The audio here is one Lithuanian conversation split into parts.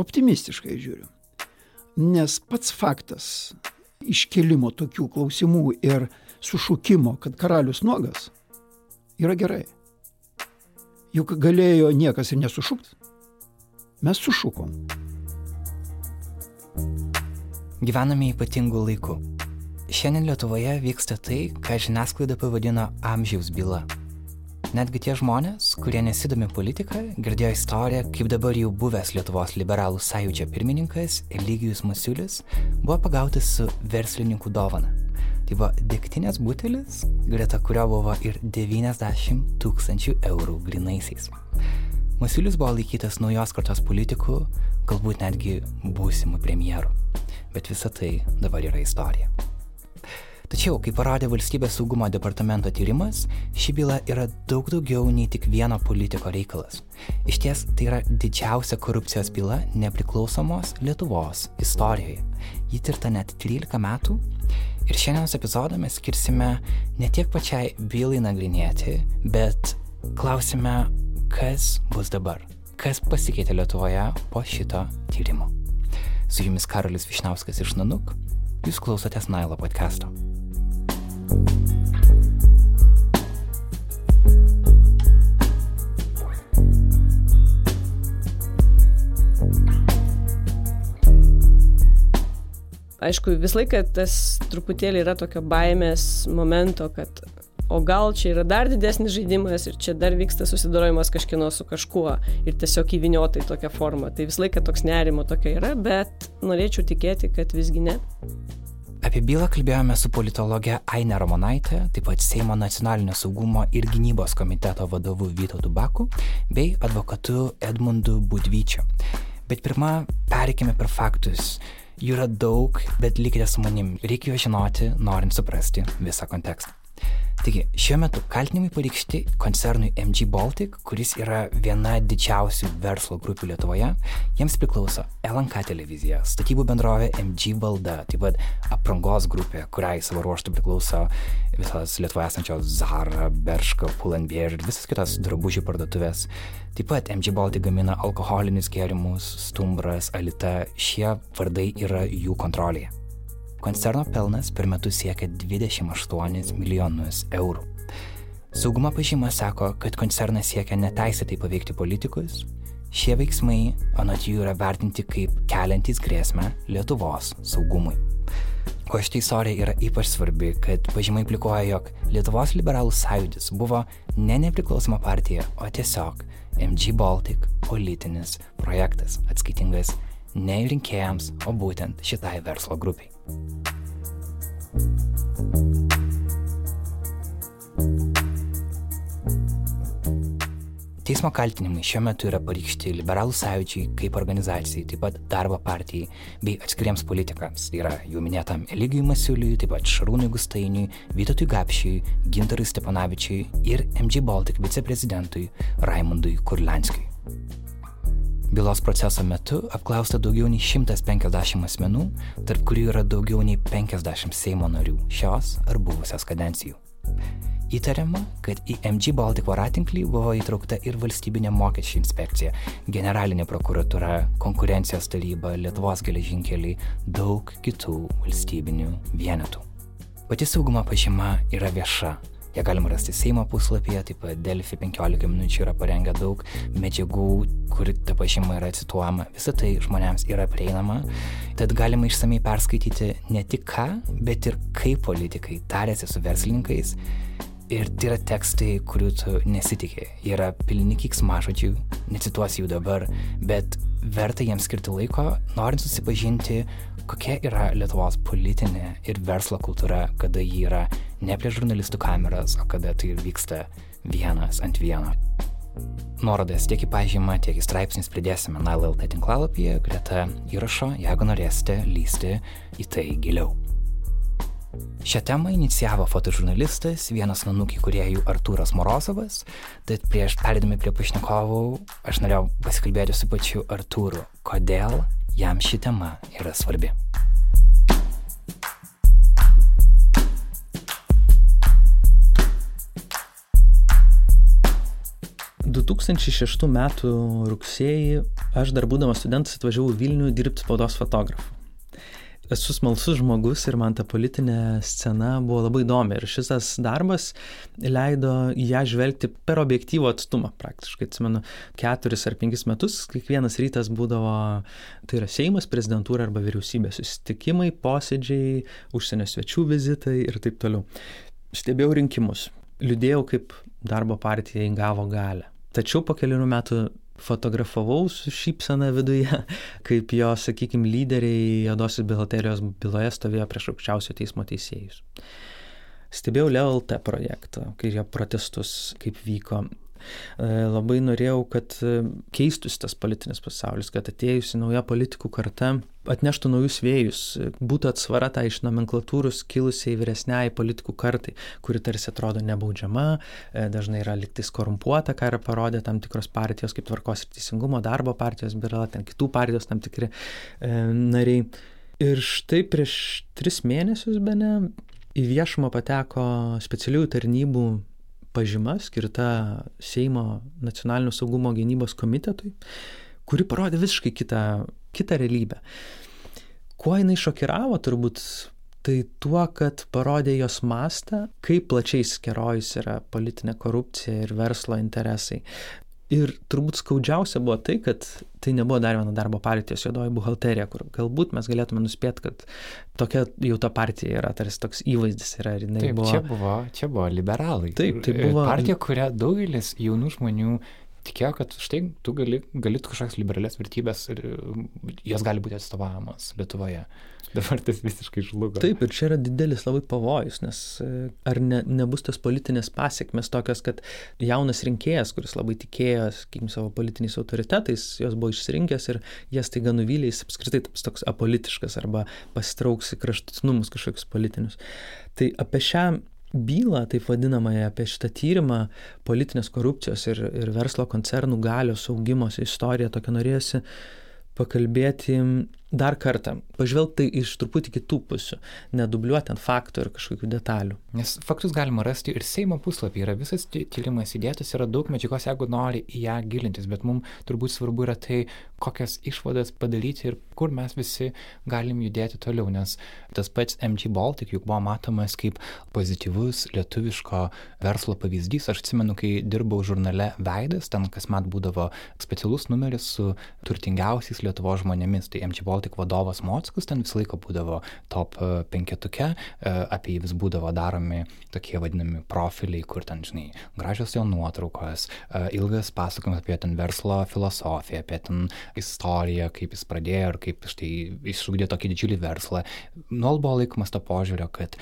optimistiškai žiūriu. Nes pats faktas iškelimo tokių klausimų ir sušūkimo, kad karalius nuogas, yra gerai. Juk galėjo niekas ir nesušūkti. Mes sušūkom. Gyvename ypatingų laikų. Šiandien Lietuvoje vyksta tai, ką žiniasklaida pavadino amžiaus byla. Netgi tie žmonės, kurie nesidomi politiką, girdėjo istoriją, kaip dabar jau buvęs Lietuvos liberalų sąjūdžio pirmininkas Eligijus Masiulis buvo pagautas su verslininkų dovana. Tai buvo degtinės butelis, greta kurio buvo ir 90 tūkstančių eurų grinaisiais. Masiulis buvo laikytas naujos kartos politikų, galbūt netgi būsimų premjerų. Bet visa tai dabar yra istorija. Tačiau, kaip parodė valstybės saugumo departamento tyrimas, ši byla yra daug daugiau nei tik vieno politiko reikalas. Iš ties tai yra didžiausia korupcijos byla nepriklausomos Lietuvos istorijoje. Ji tirta net 13 metų ir šiandienos epizodą mes skirsime ne tiek pačiai bylai nagrinėti, bet klausime, kas bus dabar, kas pasikeitė Lietuvoje po šito tyrimo. Su jumis Karolis Višnauskas iš Nanuk, jūs klausotės Nailo podcast'o. Aišku, visą laiką tas truputėlį yra tokio baimės momento, kad o gal čia yra dar didesnis žaidimas ir čia dar vyksta susidorojimas kažkieno su kažkuo ir tiesiog įviniota į tokią formą. Tai visą laiką toks nerimo tokia yra, bet norėčiau tikėti, kad visgi ne. Apie bylą kalbėjome su politologe Aine Ramonaitė, taip pat Seimo nacionalinio saugumo ir gynybos komiteto vadovu Vytautu Baku bei advokatu Edmundu Budvyčiu. Bet pirmą, pereikime per faktus. Jų yra daug, bet likite su manim. Reikia jo žinoti, norint suprasti visą kontekstą. Taigi, šiuo metu kaltinimai pareikšti koncernui MG Baltic, kuris yra viena didžiausių verslo grupių Lietuvoje. Jiems priklauso LNK televizija, statybų bendrovė MG Valda, taip pat aprangos grupė, kuriai savo ruoštų priklauso visas Lietuvoje esančios Zara, Berška, Pull&Bear ir visas kitas drabužių parduotuvės. Taip pat MG Baltic gamina alkoholinius gėrimus, stumbras, alita, šie vardai yra jų kontrolėje. Koncerno pelnas per metus siekia 28 milijonus eurų. Saugumo pažyma sako, kad koncernas siekia neteisėtai paveikti politikus. Šie veiksmai, anot jų, yra vertinti kaip keliantys grėsmę Lietuvos saugumui. O šitą istoriją yra ypač svarbi, kad pažymai implikuoja, jog Lietuvos liberalų sąjūdis buvo ne nepriklausoma partija, o tiesiog MG Baltic politinis projektas, atskaitingas ne rinkėjams, o būtent šitai verslo grupiai. Teismo kaltinimai šiuo metu yra pareikšti liberalų sąjūdžiai kaip organizacijai, taip pat darbo partijai bei atskiriems politikams. Tai yra jau minėtam Eligijui Masiuliui, taip pat Šarūnui Gustainiui, Vytotui Gapšiui, Gintarui Stepanavičiui ir MG Baltic viceprezidentui Raimundui Kurlanskiui. Bylos proceso metu apklausta daugiau nei 150 asmenų, tarp kurių yra daugiau nei 50 Seimo narių šios ar buvusios kadencijų. Įtariama, kad į MG Baltic voratinklį buvo įtraukta ir valstybinė mokesčių inspekcija, generalinė prokuratūra, konkurencijos taryba, Lietuvos geležinkeliai, daug kitų valstybinių vienetų. Pati saugumo pažyma yra vieša, ją galima rasti Seimo puslapyje, taip pat Delfi 15 minučių yra parengę daug medžiagų, kur ta pažyma yra cituojama. Visa tai žmonėms yra prieinama, tad galima išsamei perskaityti ne tik ką, bet ir kaip politikai tarėsi su verslininkais. Ir tai yra tekstai, kurių tu nesitikė. Jie yra pilni kiksmažodžių, necituosiu jų dabar, bet verta jiems skirti laiko, norint susipažinti, kokia yra Lietuvos politinė ir verslo kultūra, kada ji yra ne prie žurnalistų kameras, o kada tai vyksta vienas ant vieno. Nuorodas tiek į pažymą, tiek į straipsnis pridėsime NLLT tinklalapyje greta įrašo, jeigu norėsite lysti į tai giliau. Šią temą inicijavo fotožurnalistas, vienas nanukį kuriejų Artūras Morozovas, tad prieš perėdami prie pašnekovų, aš norėjau pasikalbėti su pačiu Artūru, kodėl jam ši tema yra svarbi. 2006 m. rugsėjį aš dar būdamas studentas atvažiavau į Vilnių dirbti spaudos fotografu esu smalsus žmogus ir man ta politinė scena buvo labai įdomi. Ir šitas darbas leido ją žvelgti per objektyvų atstumą. Praktiškai atsimenu, keturis ar penkis metus kiekvienas rytas būdavo, tai yra Seimas, prezidentūra arba vyriausybė susitikimai, posėdžiai, užsienio svečių vizitai ir taip toliau. Stebėjau rinkimus, liūdėjau, kaip darbo partija įgavo galę. Tačiau po kelių metų fotografavau su šypsena viduje, kaip jo, sakykime, lyderiai Jodosios bilaterijos byloje stovėjo prieš aukščiausio teismo teisėjus. Stebėjau LLT projektą, kai jo protestus, kaip vyko. E, labai norėjau, kad e, keistųsi tas politinis pasaulis, kad atėjusi nauja politikų karta atneštų naujus vėjus, būtų atsvara tai iš nomenklatūros kilusiai vyresniai politikų kartai, kuri tarsi atrodo nebaudžiama, e, dažnai yra liktis korumpuota, ką yra parodė tam tikros partijos, kaip tvarkos ir teisingumo darbo partijos, yra ten kitų partijos tam tikri e, nariai. Ir štai prieš tris mėnesius, be ne, į viešumą pateko specialiųjų tarnybų pažyma skirta Seimo nacionalinio saugumo gynybos komitetui, kuri parodė visiškai kitą, kitą realybę. Kuo jinai šokiravo turbūt tai tuo, kad parodė jos mastą, kaip plačiai skerojus yra politinė korupcija ir verslo interesai. Ir turbūt skaudžiausia buvo tai, kad tai nebuvo dar viena darbo partijos juodoji buhalterija, kur galbūt mes galėtume nuspėti, kad tokia jau ta partija yra, tarsi toks įvaizdis yra. Taip, buvo... Čia, buvo, čia buvo liberalai. Taip, tai buvo. Partija, kurią daugelis jaunų žmonių tikėjo, kad štai tu gali, gali kažkokias liberales vertybės ir jos gali būti atstovavimas Lietuvoje dabar tas visiškai žlugo. Taip, ir čia yra didelis labai pavojus, nes e, ar ne, nebus tos politinės pasiekmes tokios, kad jaunas rinkėjas, kuris labai tikėjo, sakykim, savo politiniais autoritetais, jos buvo išsirinkęs ir jas taiga nuvylė, jis apskritai taps toks apolitiškas arba pasitrauks į kraštutinumus kažkokius politinius. Tai apie šią bylą, taip vadinamąją, apie šitą tyrimą politinės korupcijos ir, ir verslo koncernų galios augimos istoriją, tokia norėjusi pakalbėti dar kartą, pažvelgti iš truputį kitų pusių, nedubliuoti ant faktų ir kažkokių detalių. Nes faktus galima rasti ir Seimo puslapį, yra visas tyrimas įdėtas, yra daug medžiagos, jeigu nori į ją gilintis, bet mums turbūt svarbu yra tai, kokias išvadas padaryti ir kur mes visi galim judėti toliau, nes tas pats MG Baltic juk buvo matomas kaip pozityvus lietuviško verslo pavyzdys. Aš atsimenu, kai dirbau žurnale Veidas, ten kasmet būdavo specialus numeris su turtingiausiais Lietuvo žmonėmis, tai MG Baltic tik vadovas Mockus, ten visą laiką būdavo top e, penketuke, e, apie jį vis būdavo daromi tokie vadinami profiliai, kur ten, žinai, gražios jo nuotraukos, e, ilgas pasakojimas apie ten verslo filosofiją, apie ten istoriją, kaip jis pradėjo ir kaip štai iššūkdė tokį didžiulį verslą. Nuol buvo laikomas to požiūrio, kad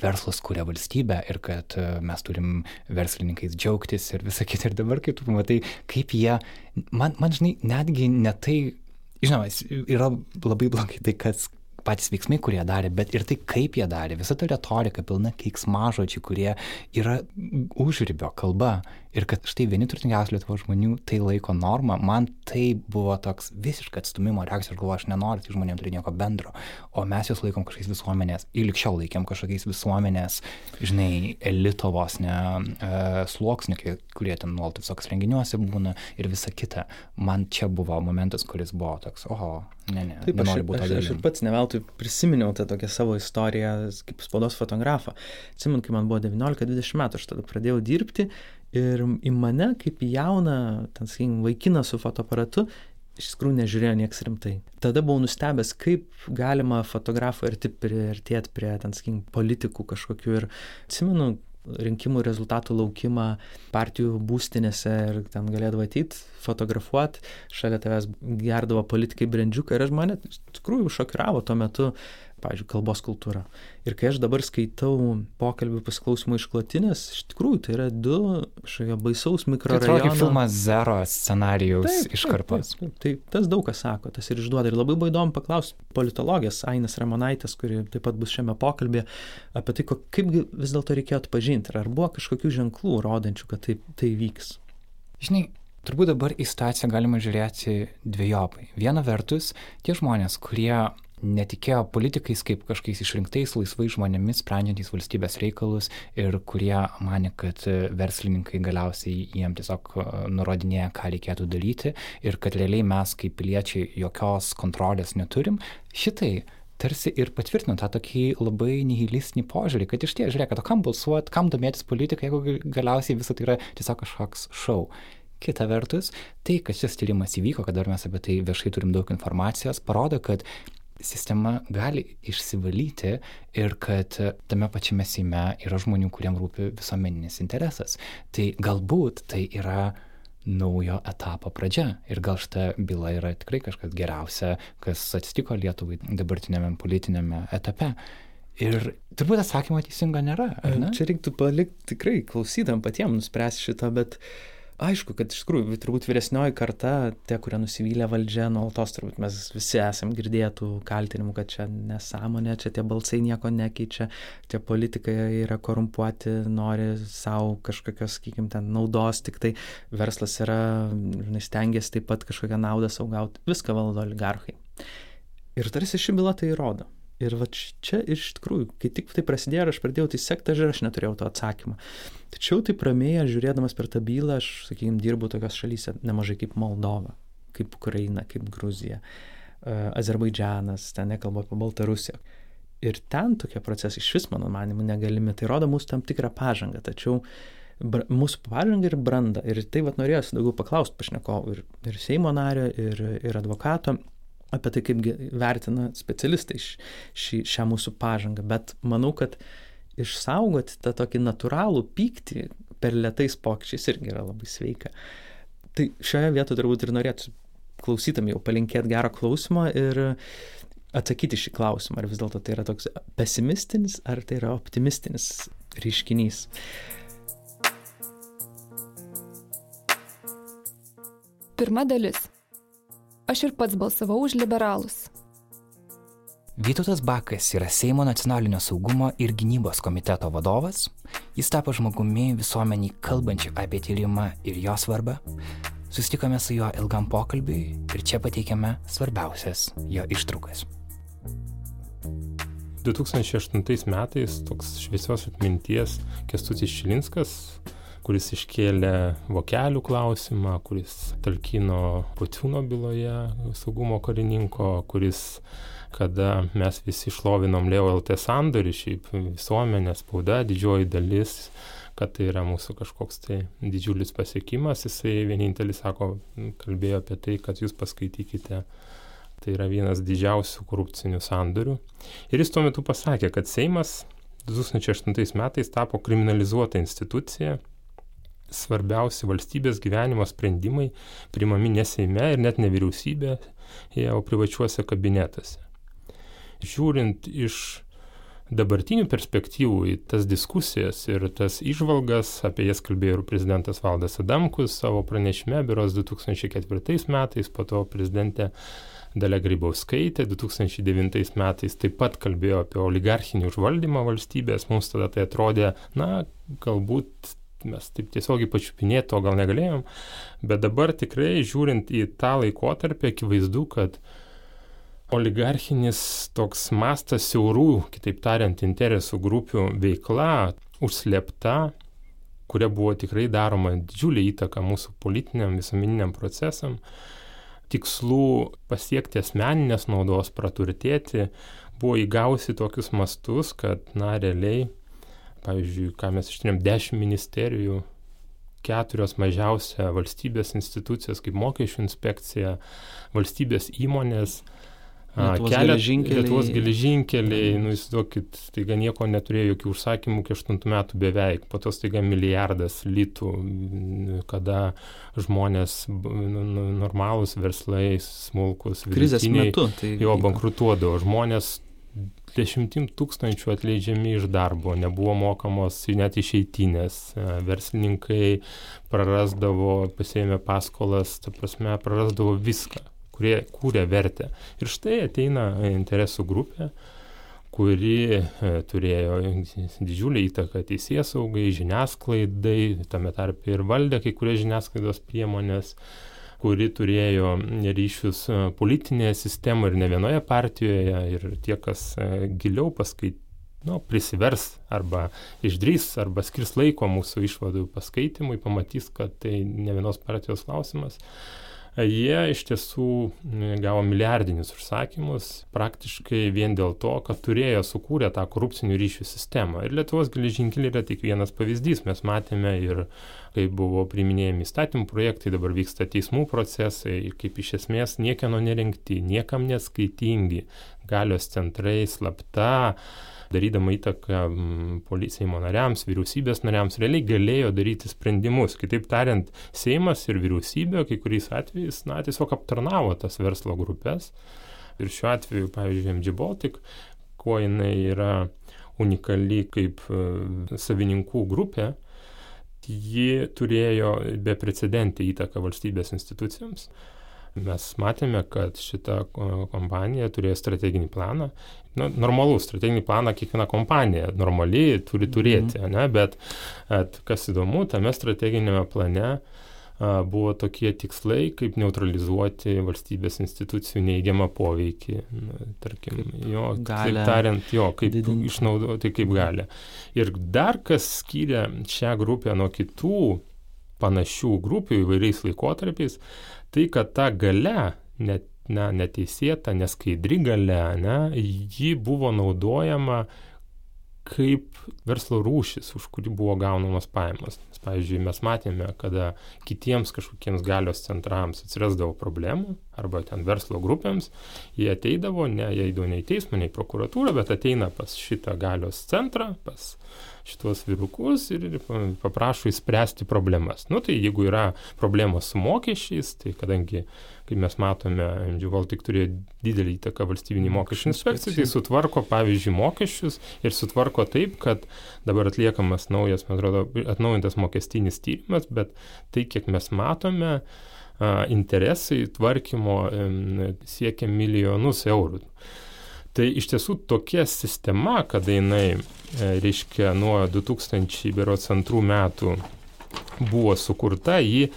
verslas kuria valstybę ir kad mes turim verslininkais džiaugtis ir visą kitą. Ir dabar, kai tu pamatai, kaip jie, man, man žinai, netgi ne tai, žinoma, yra labai blogai tai, kas patys veiksmai, kurie darė, bet ir tai, kaip jie darė. Visa ta retorika pilna keiksmažodžių, kurie yra užribio kalba. Ir kad štai vieni turtingiausių Lietuvos žmonių tai laiko norma, man tai buvo toks visiškai atstumimo reakcija, aš galvoju, aš nenoriu tai žmonėms turėti nieko bendro, o mes juos laikom kažkokiais visuomenės, ir likščiau laikėm kažkokiais visuomenės, žinai, elito vos ne e, sluoksniai, kurie ten nuolat visokios renginiuose būna ir visa kita. Man čia buvo momentas, kuris buvo toks, oho, ne, ne. Taip, aš, aš, aš, aš ir pats neveltui prisiminiau tą tokią savo istoriją kaip spaudos fotografą. Atsimenu, kai man buvo 19-20 metų, aš tada pradėjau dirbti Ir į mane, kaip į jauną, ten, sakykim, vaikiną su fotoaparatu, iš tikrųjų nežiūrėjo nieks rimtai. Tada buvau nustebęs, kaip galima fotografų arti priartėti prie, ten, sakykim, politikų kažkokių. Ir atsimenu, rinkimų rezultatų laukimą partijų būstinėse ir ten galėdavo ateit, fotografuoti, šalia tavęs gerdavo politikai brandžiuką ir aš mane iš tikrųjų šokiravo tuo metu pavyzdžiui, kalbos kultūra. Ir kai aš dabar skaitau pokalbių pasiklausimų išklotinės, iš tikrųjų tai yra du kažkokio baisaus mikrorajono. Tai filmas Zero scenarijaus iškarpos. Taip, taip, taip, tai tas daug kas sako, tas ir išduoda. Ir labai buvo įdomu paklausti politologės Ainas Ramonaitės, kuri taip pat bus šiame pokalbėje, apie tai, kaip vis dėlto reikėtų pažinti. Ar buvo kažkokių ženklų rodančių, kad taip, tai vyks. Žinai, Turbūt dabar į situaciją galima žiūrėti dviejopai. Viena vertus, tie žmonės, kurie netikėjo politikais kaip kažkokiais išrinktais laisvai žmonėmis sprendžiantys valstybės reikalus ir kurie mane, kad verslininkai galiausiai jiem tiesiog e, nurodinėja, ką reikėtų daryti ir kad realiai mes kaip piliečiai jokios kontrolės neturim. Šitai tarsi ir patvirtino tą tokį labai nihilistinį požiūrį, kad iš ties, žiūrėk, o kam balsuoti, kam domėtis politiką, jeigu galiausiai visą tai yra tiesiog kažkoks šau. Kita vertus, tai, kad šis tyrimas įvyko, kad dar mes apie tai viešai turim daug informacijos, parodo, kad sistema gali išsivalyti ir kad tame pačiame Seime yra žmonių, kuriem rūpi visuomeninis interesas. Tai galbūt tai yra naujo etapo pradžia. Ir gal šita byla yra tikrai kažkas geriausia, kas atsitiko Lietuvai dabartinėme politinėme etape. Ir turbūt atsakymo teisingo nėra. Čia reiktų palikti tikrai klausytam patiems nuspręsti šitą, bet uh, aišku kad iš tikrųjų turbūt vyresnioji karta tie kurie nusivylę valdžia nuolatos turbūt mes visi esam girdėję tų kaltinimų kad čia nesąmonė čia tie balsai nieko nekeičia tie politikai yra korumpuoti nori sau kažkokios sakykim ten naudos tiktai verslas yra stengiasi taip pat kažkokią naudą sau gaut viską valdo oligarchai. Ir tarsi ši byla tai įrodo Ir va čia iš tikrųjų, kai tik tai prasidėjo ir aš pradėjau tai sekti, aš neturėjau to atsakymo. Tačiau taip ramiai, žiūrėdamas per tą bylą, aš, sakykime, dirbu tokios šalyse nemažai kaip Moldova, kaip Ukraina, kaip Gruzija, uh, Azerbaidžianas, ten nekalbu apie Baltarusiją. Ir ten tokie procesai iš vis, mano manimu, negalimi. Tai rodo mūsų tam tikrą pažangą. Tačiau bra, mūsų pažangą ir brandą. Ir tai vad norėjosi daugiau paklausti pašnekovų ir, ir Seimo nario, ir, ir advokato apie tai, kaip vertina specialistai šį, šią mūsų pažangą. Bet manau, kad išsaugoti tą tokį natūralų pyktį per lietais pokyčiais irgi yra labai sveika. Tai šioje vietoje turbūt ir norėtų klausytam jau palinkėti gerą klausimą ir atsakyti šį klausimą, ar vis dėlto tai yra toks pesimistinis, ar tai yra optimistinis reiškinys. Pirma dalis Aš ir pats balsavau už liberalus. Vytautas Bakas yra Seimo nacionalinio saugumo ir gynybos komiteto vadovas. Jis tapo žmogumi visuomeniai kalbančiu apie tyrimą ir jo svarbą. Sustikome su juo ilgam pokalbiui ir čia pateikiame svarbiausias jo ištraukas. 2008 metais toks šviesios atminties Kestutis Šilinskas kuris iškėlė vokelių klausimą, kuris talkino Pociūno byloje saugumo karininko, kuris kada mes visi šlovinom Leo LT sandorį, šiaip visuomenė, spauda, didžioji dalis, kad tai yra mūsų kažkoks tai didžiulis pasiekimas, jisai vienintelis sako, kalbėjo apie tai, kad jūs paskaitykite tai yra vienas didžiausių korupcinių sandorių. Ir jis tuo metu pasakė, kad Seimas 2008 metais tapo kriminalizuota institucija svarbiausi valstybės gyvenimo sprendimai primami ne Seime ir net ne vyriausybė, o privačiuose kabinetuose. Žiūrint iš dabartinių perspektyvų į tas diskusijas ir tas išvalgas, apie jas kalbėjo ir prezidentas Valdas Adamkus savo pranešime, biros 2004 metais, po to prezidentė Dalia Grybauskaitė 2009 metais taip pat kalbėjo apie oligarchinį užvaldymą valstybės, mums tada tai atrodė, na, galbūt mes taip tiesiogiai pačiupinėti to gal negalėjom, bet dabar tikrai žiūrint į tą laikotarpį, akivaizdu, kad oligarchinis toks mastas siaurų, kitaip tariant, interesų grupių veikla užslėpta, kuria buvo tikrai daroma didžiulė įtaka mūsų politiniam visuomeniniam procesam, tikslų pasiekti asmeninės naudos, praturtėti, buvo įgausi tokius mastus, kad, na, realiai pavyzdžiui, ką mes ištyrėm, 10 ministerijų, keturios mažiausia valstybės institucijos kaip mokesčių inspekcija, valstybės įmonės, Lietuvos geležinkeliai. Lietuvos geležinkeliai, nu įsivaizduokit, staiga nieko neturėjo jokių užsakymų iki 8 metų beveik, po to staiga milijardas litų, kada žmonės, nu, nu, normalūs verslai, smulkus, krizės metu, tai jo bankrutuodavo, žmonės dešimtim tūkstančių atleidžiami iš darbo, nebuvo mokamos net išeitinės, e, verslininkai prarasdavo, pasėmė paskolas, ta prasme, prarasdavo viską, kurie kūrė vertę. Ir štai ateina interesų grupė, kuri e, turėjo didžiulį įtaką teisės saugai, žiniasklaidai, tame tarp ir valdė kai kurias žiniasklaidos priemonės, kuri turėjo ryšius politinėje sistemoje ir ne vienoje partijoje ir tie, kas giliau paskaitė nu, prisivers arba išdrys arba skirs laiko mūsų išvadų paskaitimui, pamatys, kad tai ne vienos partijos klausimas. Jie iš tiesų gavo milijardinius užsakymus praktiškai vien dėl to, kad turėjo sukūrę tą korupcinių ryšių sistemą. Ir Lietuvos geležinkeliai yra tik vienas pavyzdys. Mes matėme ir kai buvo priminėjami įstatymų projektai, dabar vyksta teismų procesai, kaip iš esmės niekieno nerinkti, niekam neskaitingi, galios centrai slapta darydama įtaką Seimo nariams, vyriausybės nariams, realiai galėjo daryti sprendimus. Kitaip tariant, Seimas ir vyriausybė kai kuriais atvejais, na, tiesiog aptarnavo tas verslo grupės. Ir šiuo atveju, pavyzdžiui, MG Baltic, kuo jinai yra unikali kaip e, savininkų grupė, ji turėjo beprecedentį įtaką valstybės institucijoms. Mes matėme, kad šita kompanija turėjo strateginį planą. Nu, normalų strateginį planą kiekviena kompanija normaliai turi turėti, mhm. ne? bet at, kas įdomu, tame strateginėme plane a, buvo tokie tikslai, kaip neutralizuoti valstybės institucijų neįgiamą poveikį. Tarkim, jo, taip tariant, jo, kaip didinti. išnaudoti, kaip gali. Ir dar kas skiria šią grupę nuo kitų panašių grupių įvairiais laikotarpiais, tai, kad ta gale, net, na, neteisėta, neskaidri gale, ne, ji buvo naudojama kaip verslo rūšis, už kurį buvo gaunamos pajamos. Nes, pavyzdžiui, mes matėme, kada kitiems kažkokiems galios centrams atsirasdavo problemų, arba ten verslo grupėms, jie ateidavo, ne, jie eidavo ne į teismą, ne į prokuratūrą, bet ateina pas šitą galios centrą, pas šitos vyrukus ir paprašo įspręsti problemas. Nu tai jeigu yra problemos su mokesčiais, tai kadangi, kaip mes matome, MGVOL tik turėjo didelį įtaką valstybinį mokesčių inspekcijai, tai sutvarko, pavyzdžiui, mokesčius ir sutvarko taip, kad dabar atliekamas naujas, man atrodo, atnaujintas mokestinis tyrimas, bet tai, kiek mes matome, interesai tvarkymo siekia milijonus eurų. Tai iš tiesų tokia sistema, kada jinai, e, reiškia, nuo 2002 metų buvo sukurta, ji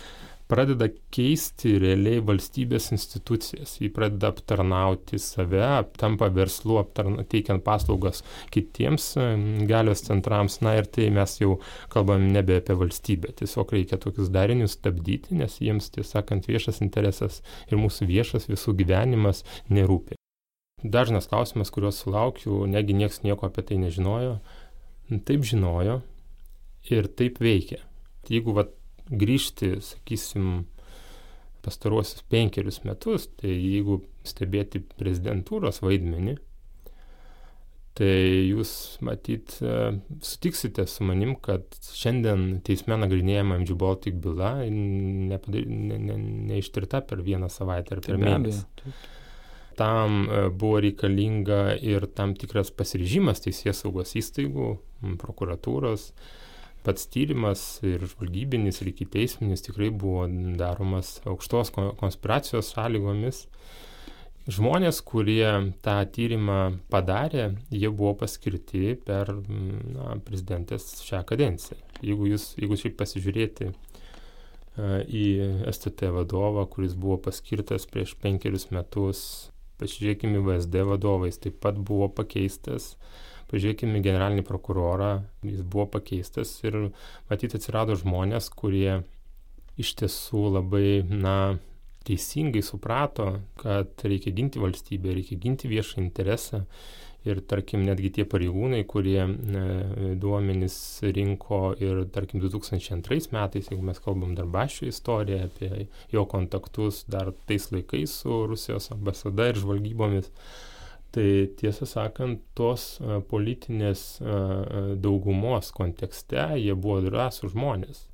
pradeda keisti realiai valstybės institucijas, jį pradeda aptarnauti save, tampa verslu, aptarna, teikiant paslaugas kitiems e, galios centrams. Na ir tai mes jau kalbam nebe apie valstybę. Tiesiog reikia tokius darinius stabdyti, nes jiems, tiesąkant, viešas interesas ir mūsų viešas visų gyvenimas nerūpi dažnas klausimas, kuriuos sulaukiu, negi nieks nieko apie tai nežinojo. Taip žinojo ir taip veikia. Jeigu vat, grįžti, sakysim, pastaruosius penkerius metus, tai jeigu stebėti prezidentūros vaidmenį, tai jūs matyt sutiksite su manim, kad šiandien teisme nagrinėjama MG Baltic byla neištirta ne, ne, ne per vieną savaitę ar per mėnesį. Taip tam e, buvo reikalinga ir tam tikras pasiryžimas teisės saugos įstaigų, prokuratūros. Pats tyrimas ir žvalgybinis, ir iki teisminis tikrai buvo daromas aukštos konspiracijos sąlygomis. Žmonės, kurie tą tyrimą padarė, jie buvo paskirti per na, prezidentės šią kadenciją. Jeigu jūs, jeigu šiaip pasižiūrėti e, į STT vadovą, kuris buvo paskirtas prieš penkerius metus Pažiūrėkime VSD vadovais, taip pat buvo pakeistas. Pažiūrėkime generalinį prokurorą, jis buvo pakeistas ir matyti atsirado žmonės, kurie iš tiesų labai, na, teisingai suprato, kad reikia ginti valstybę, reikia ginti viešą interesą ir tarkim netgi tie pareigūnai, kurie e, duomenys rinko ir tarkim 2002 metais, jeigu mes kalbam dar Bašio istoriją apie jo kontaktus dar tais laikais su Rusijos ambasada ir žvalgybomis, tai tiesą sakant, tos e, politinės e, daugumos kontekste jie buvo drąsų žmonės.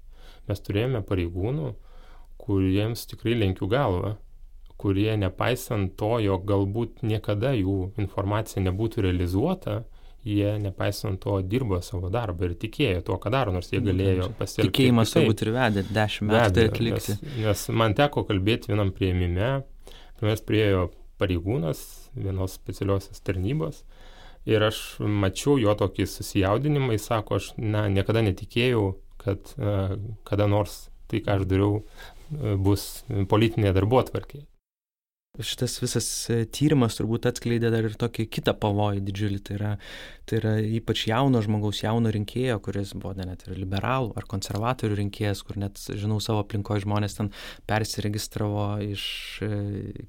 Mes turėjome pareigūnų, kuriems tikrai lenkiu galvą kurie nepaisant to, jog galbūt niekada jų informacija nebūtų realizuota, jie nepaisant to dirbo savo darbą ir tikėjo tuo, ką daro, nors jie galėjo pasiekti. Tikėjimas turbūt ir vedė dešimt metų tai atlikti. Nes, nes man teko kalbėti vienam prieimime, mes priejo pareigūnas vienos specialiosios tarnybos ir aš mačiau jo tokį susijaudinimą, jis sako, aš na, niekada netikėjau, kad uh, kada nors tai, ką aš dariau, bus politinė darbo atvarkė šitas visas e, tyrimas turbūt atskleidė dar ir tokį kitą pavojų didžiulį. Tai yra, tai yra ypač jauno žmogaus, jauno rinkėjo, kuris buvo net ir liberalų ar konservatorių rinkėjas, kur net, žinau, savo aplinkoje žmonės ten persiregistravo iš e,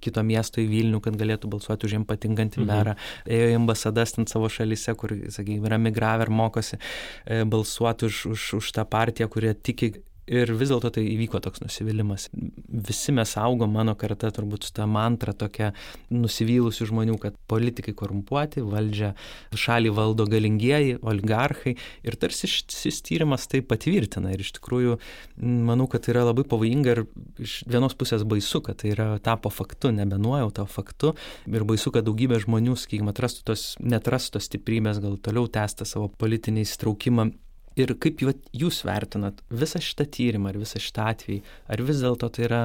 kito miesto į Vilnių, kad galėtų balsuoti už jiem patinkantį mhm. merą. Ėjo į ambasadas ten savo šalyse, kur, sakykime, yra migravę ir mokosi e, balsuoti už, už, už tą partiją, kurie tiki Ir vis dėlto tai įvyko toks nusivylimas. Visi mes augom, mano karta turbūt su ta mantra tokia nusivylusių žmonių, kad politikai korumpuoti, valdžia šalį valdo galingieji, oligarchai. Ir tarsi šis tyrimas tai patvirtina. Ir iš tikrųjų manau, kad tai yra labai pavojinga ir iš vienos pusės baisu, kad tai yra tapo faktu, nebenuojauta faktu. Ir baisu, kad daugybė žmonių, sakykime, atrastų tos, netrastų tos stiprybės, gal toliau tęsta savo politinį įsitraukimą Ir kaip jūs vertinat visą šitą tyrimą ir visą šitą atvejį? Ar vis dėlto tai yra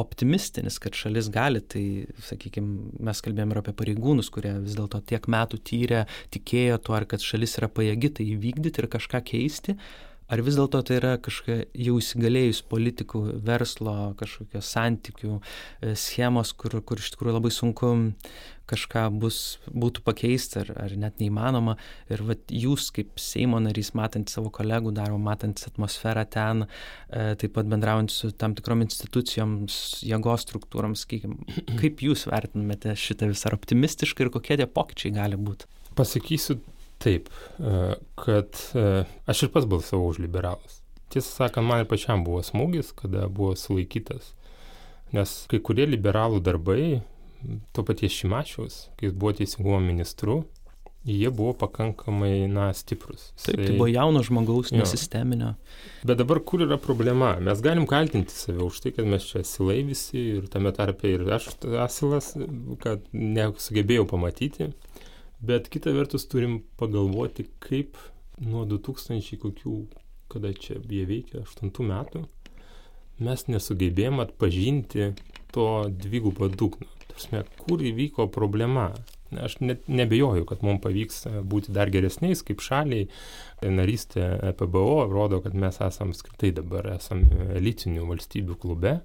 optimistinis, kad šalis gali, tai, sakykime, mes kalbėjome ir apie pareigūnus, kurie vis dėlto tiek metų tyrė, tikėjo tuo, ar kad šalis yra pajėgi tai įvykdyti ir kažką keisti, ar vis dėlto tai yra kažkokia jau įsigalėjus politikų, verslo, kažkokios santykių e, schemos, kur, kur iš tikrųjų labai sunku kažką bus, būtų pakeisti ar, ar net neįmanoma. Ir vat, jūs kaip Seimo narys, matant savo kolegų darbą, matant atmosferą ten, e, taip pat bendraujant su tam tikrom institucijoms, jėgos struktūroms, sakykime, kaip jūs vertinate šitą visą optimistiškai ir kokie tie pokyčiai gali būti? Pasakysiu taip, e, kad e, aš ir pats balsavau už liberalus. Tiesą sakant, man ir pačiam buvo smūgis, kada buvo sulaikytas. Nes kai kurie liberalų darbai, to paties Šimašiaus, kai jis buvo teisingumo ministru, jie buvo pakankamai, na, stiprus. Taip, tai buvo jauno žmogaus, nesisteminio. Bet dabar kur yra problema? Mes galim kaltinti save už tai, kad mes čia asilai visi ir tame tarpe ir aš asilas, kad nesugebėjau pamatyti. Bet kita vertus turim pagalvoti, kaip nuo 2000 kokių, kada čia jie veikia, 8 metų, mes nesugebėjom atpažinti to dvigubo dugno prasme, kur įvyko problema. Aš net nebejoju, kad mums pavyks būti dar geresniais kaip šaliai. Narystė PBO rodo, kad mes esame skritai dabar esame elitinių valstybių klube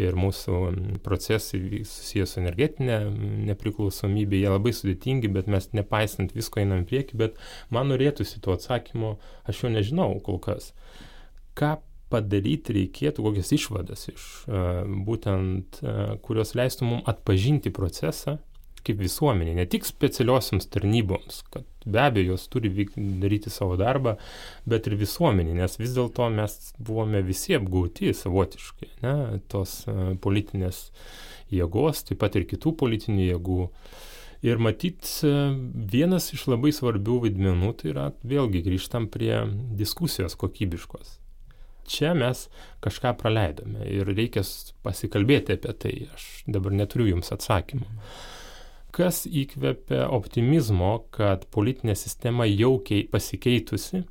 ir mūsų procesai susijęs su energetinė nepriklausomybė, jie labai sudėtingi, bet mes nepaisant visko einam prieki, bet man norėtųsi to atsakymo, aš jo nežinau kol kas. Ką padaryti reikėtų, kokias išvadas iš būtent, kurios leistų mums atpažinti procesą kaip visuomenė, ne tik specialiosioms tarnyboms, kad be abejo jos turi vyk, daryti savo darbą, bet ir visuomenė, nes vis dėlto mes buvome visi apgauti savotiškai, ne, tos politinės jėgos, taip pat ir kitų politinių jėgų. Ir matyt, vienas iš labai svarbių vaidmenų tai yra, vėlgi grįžtam prie diskusijos kokybiškos čia mes kažką praleidome ir reikia pasikalbėti apie tai. Aš dabar neturiu jums atsakymų. Kas įkvepia optimizmo, kad politinė sistema jau pasikeitusi?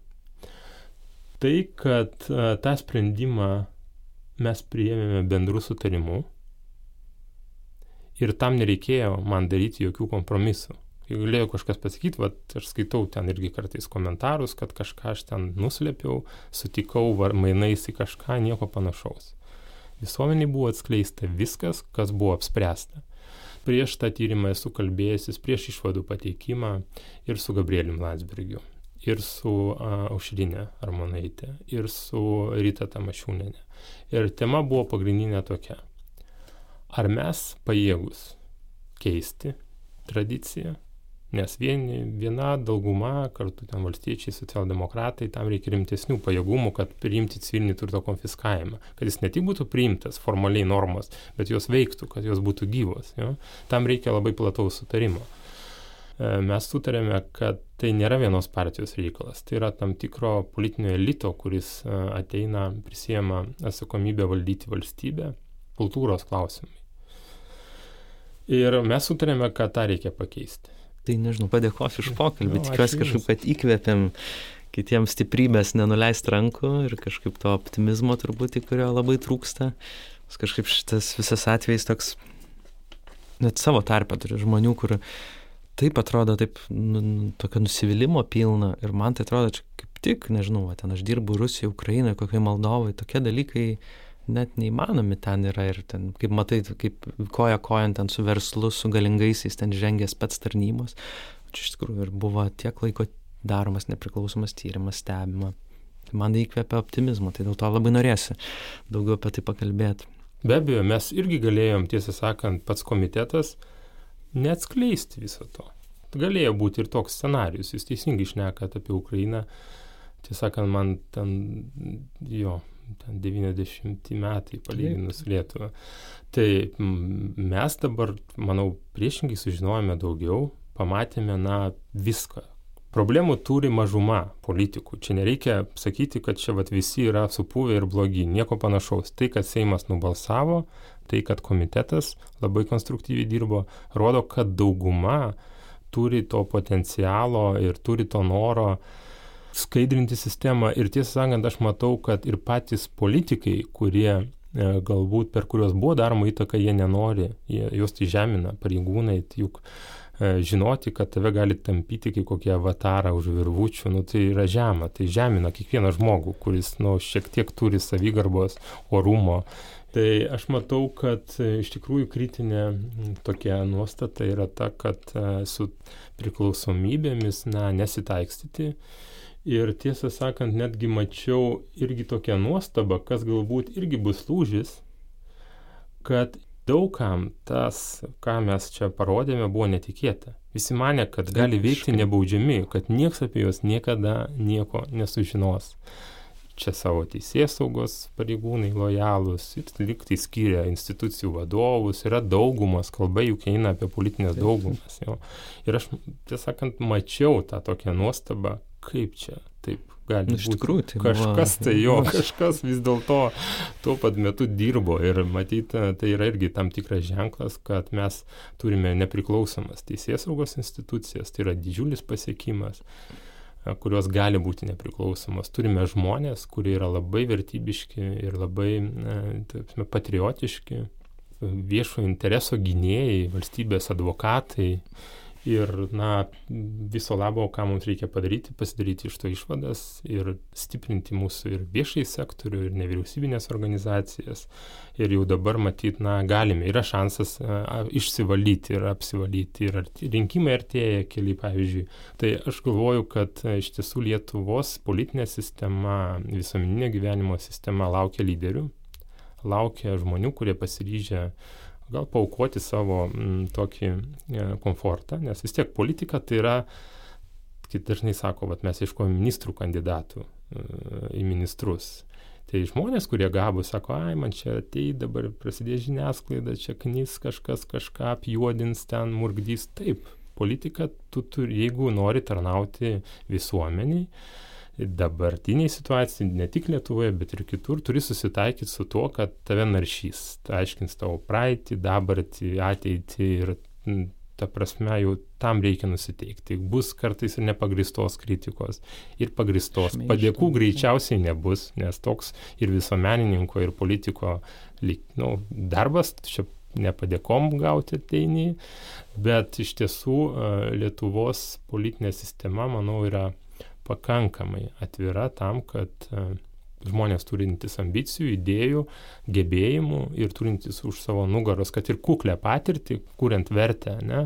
Tai, kad tą sprendimą mes priėmėme bendrų sutarimų ir tam nereikėjo man daryti jokių kompromisų galėjo kažkas pasakyti, va, aš skaitau ten irgi kartais komentarus, kad kažką aš ten nuslėpiau, sutikau var, mainais į kažką, nieko panašaus. Visuomeniai buvo atskleista viskas, kas buvo apspręsta. Prieš tą tyrimą esu kalbėjęsis, prieš išvadų pateikimą ir su Gabrieliu Landsbergiu, ir su Aušrinė Armonaitė, ir su Rita Tamašiūnenė. Ir tema buvo pagrindinė tokia. Ar mes pajėgus keisti tradiciją, nes vieni, viena dauguma, kartu ten valstiečiai, socialdemokratai, tam reikia rimtesnių pajėgumų, kad priimti civilinį turto konfiskavimą, kad jis ne tik būtų priimtas formaliai normos, bet jos veiktų, kad jos būtų gyvos. Jo? Tam reikia labai plataus sutarimo. E, mes sutarėme, kad tai nėra vienos partijos reikalas, tai yra tam tikro politinio elito, kuris e, ateina, prisėma atsakomybę valdyti valstybę, kultūros klausimai. Ir mes sutarėme, kad tą reikia pakeisti. Tai nežinau, padėkosiu už pokalbį, no, tikiuosi kažkaip, kad įkvėpėm kitiems stiprybės nenuleist rankų ir kažkaip to optimizmo turbūt, kurio labai trūksta. Kažkaip šitas visas atvejs toks, net savo tarpę turiu žmonių, kur taip atrodo, taip, nu, nu, tokio nusivylimą pilna ir man tai atrodo, čia kaip tik, nežinau, va, ten aš dirbu Rusijoje, Ukrainoje, kokioje Moldovoje, tokie dalykai net neįmanomi ten yra ir ten, kaip matai, kaip koja kojant ten su verslu, su galingaisiais ten žengęs pats tarnybos. Čia iš tikrųjų ir buvo tiek laiko daromas nepriklausomas tyrimas, stebima. Tai man tai įkvėpia optimizmo, tai dėl to labai norėsi daugiau apie tai pakalbėti. Be abejo, mes irgi galėjom, tiesą sakant, pats komitetas neatskleisti viso to. Galėjo būti ir toks scenarius, jūs teisingai išnekat apie Ukrainą. Tiesą sakant, man ten, jo, ten 90 metai palyginus Lietuvą. Tai mes dabar, manau, priešingai sužinojome daugiau, pamatėme, na, viską, Problemų turi mažuma politikų. Čia nereikia sakyti, kad čia vat, visi yra supuvę ir blogi. Nieko panašaus. Tai, kad Seimas nubalsavo, tai, kad komitetas labai konstruktyviai dirbo, rodo, kad dauguma turi to potencialo ir turi to noro skaidrinti sistemą. Ir tiesą sakant, aš matau, kad ir patys politikai, kurie e, galbūt per kuriuos buvo daroma įtaka, jie nenori, jie, juos tai žemina, pareigūnai, juk E, žinoti, kad tave gali tampyti kaip kokį avatarą už virvučių, nu, tai yra žema, tai žemina kiekvieną žmogų, kuris nu, šiek tiek turi savigarbos, orumo. Tai aš matau, kad e, iš tikrųjų kritinė tokia nuostata yra ta, kad su priklausomybėmis, na, nesitaikstyti. Ir tiesą sakant, netgi mačiau irgi tokią nuostabą, kas galbūt irgi bus lūžis, kad daugam tas, ką mes čia parodėme, buvo netikėta. Visi mane, kad gali veikti nebaudžiami, kad nieks apie juos niekada nieko nesužinos. Čia savo teisės saugos pareigūnai lojalūs, liktai skiria institucijų vadovus, yra daugumas, kalba juk eina apie politinės daugumas. Jo. Ir aš, tiesą sakant, mačiau tą tokią nuostabą, kaip čia taip gali nu, iš tikrųjų, tai kažkas buvo... tai jo, kažkas vis dėlto tuo pat metu dirbo. Ir matyt, tai yra irgi tam tikras ženklas, kad mes turime nepriklausomas teisės saugos institucijas, tai yra didžiulis pasiekimas kurios gali būti nepriklausomos. Turime žmonės, kurie yra labai vertybiški ir labai taip, patriotiški, viešo intereso gynėjai, valstybės advokatai, ir na viso labo ką mums reikia padaryti pasidaryti iš to išvadas ir stiprinti mūsų ir viešąjį sektorių ir nevyriausybines organizacijas. Ir jau dabar matyt na galime yra šansas a, išsivalyti ir apsivalyti. Ir arti, rinkimai artėja keli pavyzdžiui. Tai aš galvoju kad iš tiesų Lietuvos politinė sistema visuomeninio gyvenimo sistema laukia lyderių laukia žmonių kurie pasiryžę gal paukoti savo m, mm, tokį e, komfortą, nes vis tiek politika tai yra, kaip dažnai sako, vat, mes ieškojame ministrų kandidatų e, į ministrus. Tai žmonės, kurie gabus, sako, ai, man čia atei dabar prasidės žiniasklaida, čia knys kažkas kažką apjuodins ten, murgdys. Taip, politika, tu turi, jeigu nori tarnauti visuomeniai, dabartiniai situacijai, ne tik Lietuvoje, bet ir kitur, turi susitaikyti su tuo, kad tave naršys, tai aiškins tavo praeitį, dabartį, ateitį ir ta prasme jau tam reikia nusiteikti. Bus kartais ir nepagristos kritikos, ir pagristos. Padėkų greičiausiai nebus, nes toks ir visuomenininko, ir politiko nu, darbas, čia nepadėkom gauti ateini, bet iš tiesų Lietuvos politinė sistema, manau, yra pakankamai atvira tam, kad e, žmonės turintys ambicijų, idėjų, gebėjimų ir turintys už savo nugaros, kad ir kuklę patirtį, kuriant vertę, ne,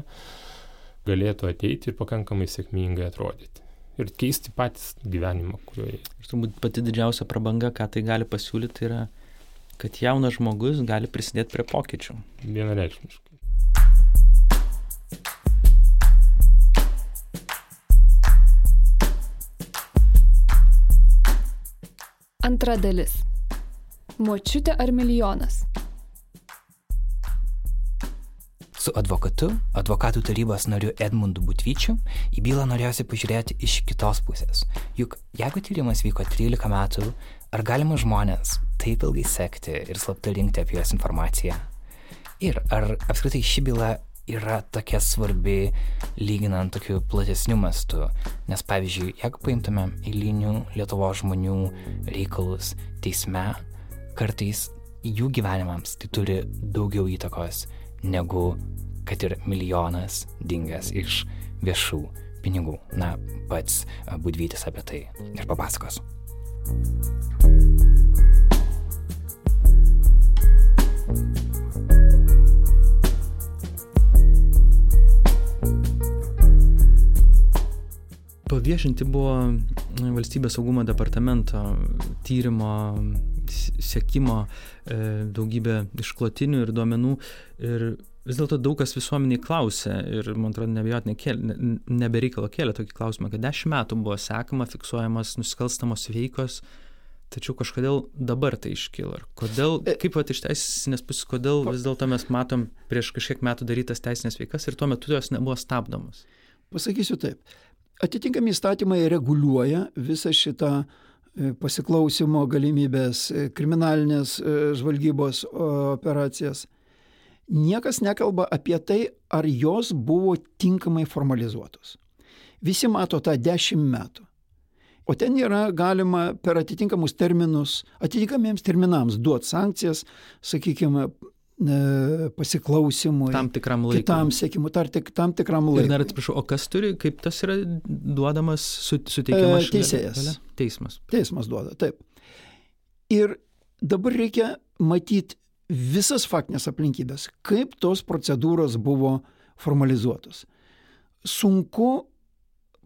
galėtų ateiti ir pakankamai sėkmingai atrodyti. Ir keisti patys gyvenimą, kurioje. Ir turbūt pati didžiausia prabanga, ką tai gali pasiūlyti, yra, kad jaunas žmogus gali prisidėti prie pokyčių. Vienareikšmiškai. Antra dalis. Močiutė ar milijonas? Su advokatu, advokatų tarybos nariu Edmundu Butvyčiu, į bylą norėjusi pažiūrėti iš kitos pusės. Juk jeigu tyrimas vyko 13 metų, ar galima žmonės taip ilgai sekti ir slapta rinkti apie juos informaciją? Ir ar apskritai ši byla yra tokia svarbi lyginant tokiu platesniu mastu. Nes pavyzdžiui, jeigu paimtume eilinių Lietuvos žmonių reikalus teisme, kartais jų gyvenimams tai turi daugiau įtakos negu kad ir milijonas dingęs iš viešų pinigų. Na, pats Budvytis apie tai ir papasakos. Paviešinti buvo valstybės saugumo departamento tyrimo sėkimo e, daugybė išklotinių ir duomenų ir vis dėlto daug kas visuomeniai klausė ir man atrodo neabejotinai kėlė ne, nebereikalo kėlė tokį klausimą, kad dešimt metų buvo sekama, fiksuojamas nusikalstamos veikos, tačiau kažkodėl dabar tai iškilo. Ir kodėl, E- kaip pat iš teisinės pusės, kodėl vis dėlto mes matom prieš kažkiek metų darytas teisinės veikas ir tuo metu jos nebuvo stabdomos. Pasakysiu taip. Atitinkami įstatymai reguliuoja visą šitą e, pasiklausimo galimybės, e, kriminalinės e, žvalgybos operacijas. Niekas nekalba apie tai, ar jos buvo tinkamai formalizuotos. Visi mato tą dešimt metų. O ten yra galima per atitinkamus terminus, atitinkamiems terminams duoti sankcijas, sakykime, pasiklausimui, Tam tikram laikui. kitam sėkimui, tar tik tam tikram Ir laikui. dar atsiprašau, o kas turi, kaip tas yra duodamas, su, suteikiamas? E, teisėjas. šalia- Teismas. Teismas duoda, taip. Ir dabar reikia matyti visas faktinės aplinkybės, kaip tos procedūros buvo formalizuotos. Sunku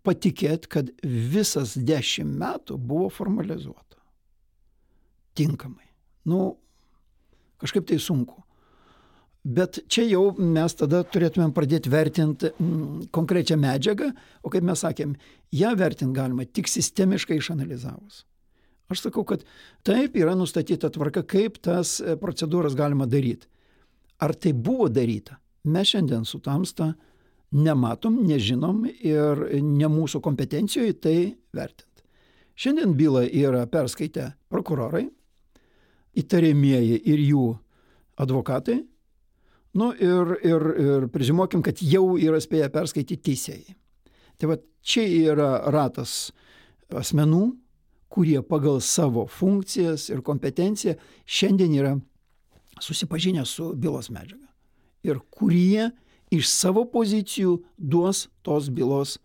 patikėti, kad visas dešimt metų buvo formalizuota. Tinkamai. Nu, kažkaip tai sunku. Bet čia jau mes tada turėtumėm pradėti vertinti mm, konkrečią medžiagą, o kaip mes sakėm, ją vertinti galima tik sistemiškai išanalizavus. Aš sakau, kad taip yra nustatyta tvarka, kaip tas e, procedūras galima daryti. Ar tai buvo daryta? Mes šiandien su tamsta nematom, nežinom ir ne mūsų kompetencijoje tai vertinti. Šiandien bylą yra perskaitę prokurorai, įtariamieji ir jų advokatai. Nu ir, ir, ir prižimokim, kad jau yra spėję perskaityti teisėjai. Tai va čia yra ratas asmenų, kurie pagal savo funkcijas ir kompetenciją šiandien yra susipažinę su bylos medžiaga. Ir kurie iš savo pozicijų duos tos bylos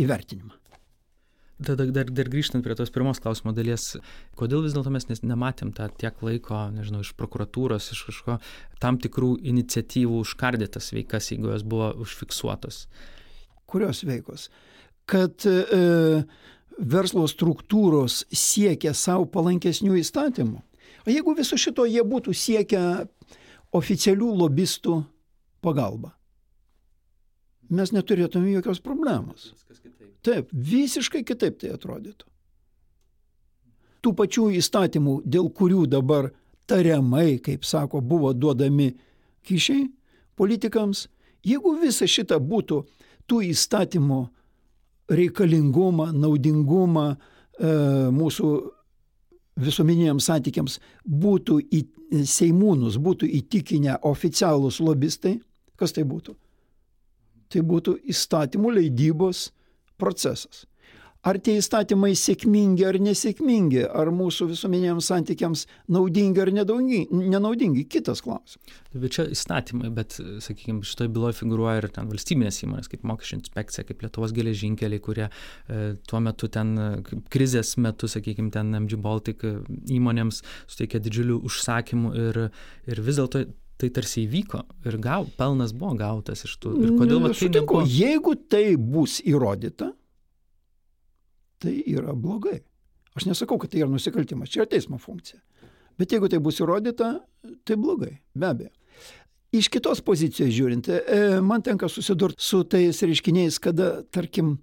įvertinimą. Tada dar, dar grįžtant prie tos pirmos klausimo dalies, kodėl vis dėlto mes nes- nematėm tą tiek laiko, nežinau, iš prokuratūros, iš kažko tam tikrų iniciatyvų užkardytas veikas, jeigu jos buvo užfiksuotos. Kurios veikos? Kad e, verslo struktūros siekia savo palankesnių įstatymų. O jeigu viso šito jie būtų siekę oficialių lobistų pagalba, mes neturėtume jokios problemos. Taip, visiškai kitaip tai atrodytų. Tų pačių įstatymų, dėl kurių dabar tariamai, kaip sako, buvo duodami kyšiai politikams, jeigu visa šita būtų tų įstatymų reikalingumą, naudingumą e, mūsų visuomeniniams santykiams būtų į Seimūnus, būtų įtikinę oficialūs lobistai, kas tai būtų? Tai būtų įstatymų leidybos procesas. Ar tie įstatymai sėkmingi ar nesėkmingi, ar mūsų visuomeniniams santykiams naudingi ar nedaudingi, nenaudingi, kitas klausimas. Bet čia įstatymai, bet, sakykime, šitoje byloje figūruoja ir ten valstybinės įmonės, kaip mokesčių inspekcija, kaip Lietuvos geležinkeliai, kurie e, tuo metu ten, e, krizės metu, sakykime, ten MG Baltic e, įmonėms suteikė didžiulių užsakymų ir, ir vis dėlto tai tarsi įvyko ir gau, pelnas buvo gautas iš tų. Ir kodėl va, tai Sutinku, nebuvo? jeigu tai bus įrodyta, tai yra blogai. Aš nesakau, kad tai yra nusikaltimas, čia yra teismo funkcija. Bet jeigu tai bus įrodyta, tai blogai, be abejo. Iš kitos pozicijos žiūrint, e, man tenka susidurti su tais reiškiniais, kada, tarkim,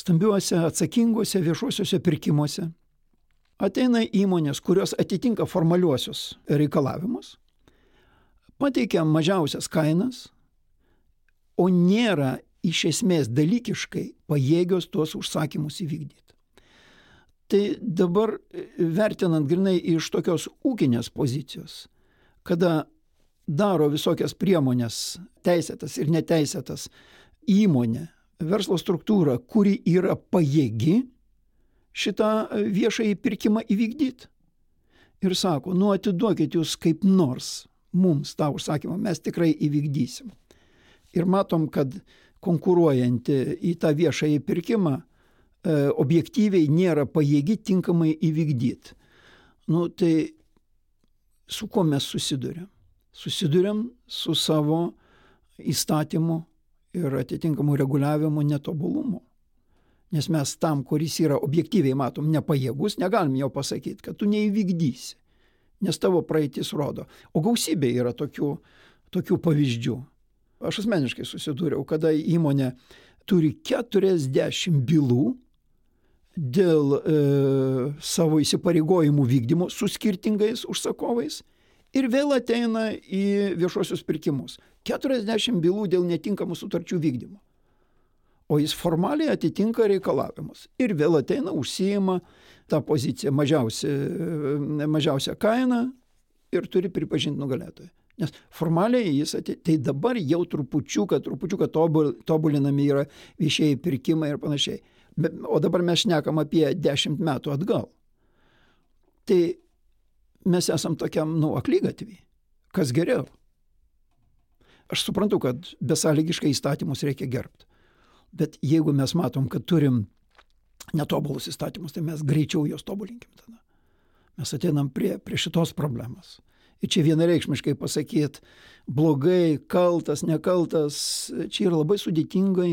stambiuose atsakinguose viešuosiuose pirkimuose ateina įmonės, kurios atitinka formaliuosius reikalavimus, pateikia mažiausias kainas, o nėra iš esmės dalykiškai pajėgios tuos užsakymus įvykdyti. Tai dabar e, vertinant grinai iš tokios ūkinės pozicijos, kada daro visokias priemonės, teisėtas ir neteisėtas įmonė, verslo struktūra, kuri yra pajėgi šitą viešąjį pirkimą įvykdyti. Ir sako, nu atiduokit jūs kaip nors mums tą užsakymą, mes tikrai įvykdysim. Ir matom, kad konkuruojanti į tą viešąjį pirkimą e, objektyviai nėra pajėgi tinkamai įvykdyti. Nu, tai su kuo mes susidurėm? Susidurėm su savo įstatymu ir atitinkamu reguliavimu netobulumu. Nes mes tam, kuris yra objektyviai matom nepajėgus, negalim jo pasakyti, kad tu neįvykdysi. Nes tavo praeitis rodo. O gausybė yra tokių, tokių pavyzdžių. Aš asmeniškai susidūriau, kada įmonė turi 40 bylų dėl e, savo įsipareigojimų vykdymo su skirtingais užsakovais ir vėl ateina į viešuosius pirkimus. 40 bylų dėl netinkamų sutarčių vykdymo o jis formaliai atitinka reikalavimus. Ir vėl ateina, užsijima tą poziciją mažiausia, mažiausią kainą ir turi pripažinti nugalėtoją. Nes formaliai jis atėjo, tai dabar jau trupučiuką, trupučiuką tobul, tobulinami yra viešieji pirkimai ir panašiai. Bet, o dabar mes šnekam apie dešimt metų atgal. Tai mes esam tokiam, nu, aklygatvį. Kas geriau? Aš suprantu, kad besąlygiškai įstatymus reikia gerbti. Bet jeigu mes matom, kad turim netobulus įstatymus, tai mes greičiau juos tobulinkim tada. Mes ateinam prie, prie šitos problemos. Ir čia vienareikšmiškai pasakyti, blogai, kaltas, nekaltas, čia yra labai sudėtingai,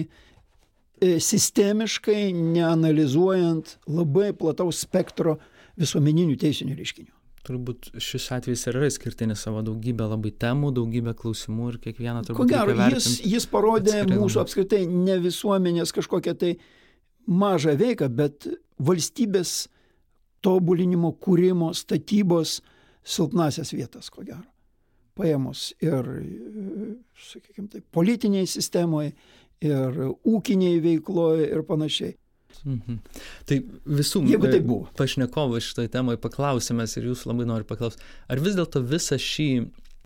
e, sistemiškai, neanalizuojant labai plataus spektro visuomeninių teisinių reiškinių turbūt šis atvejis yra išskirtinis savo daugybę labai temų, daugybę klausimų ir kiekvieną turbūt. Ko gero, jis, jis parodė mūsų apskritai ne visuomenės kažkokią tai mažą veiką, bet valstybės tobulinimo, kūrimo, statybos silpnasias vietas, ko gero. Paėmus ir, sakykime, tai politiniai sistemoje, ir ūkiniai veikloje ir panašiai. Mhm. Tai visų Jeigu tai buvo. pašnekovų šitoje temoje paklausėmės ir jūs labai noriu paklausti, ar vis dėlto visą šį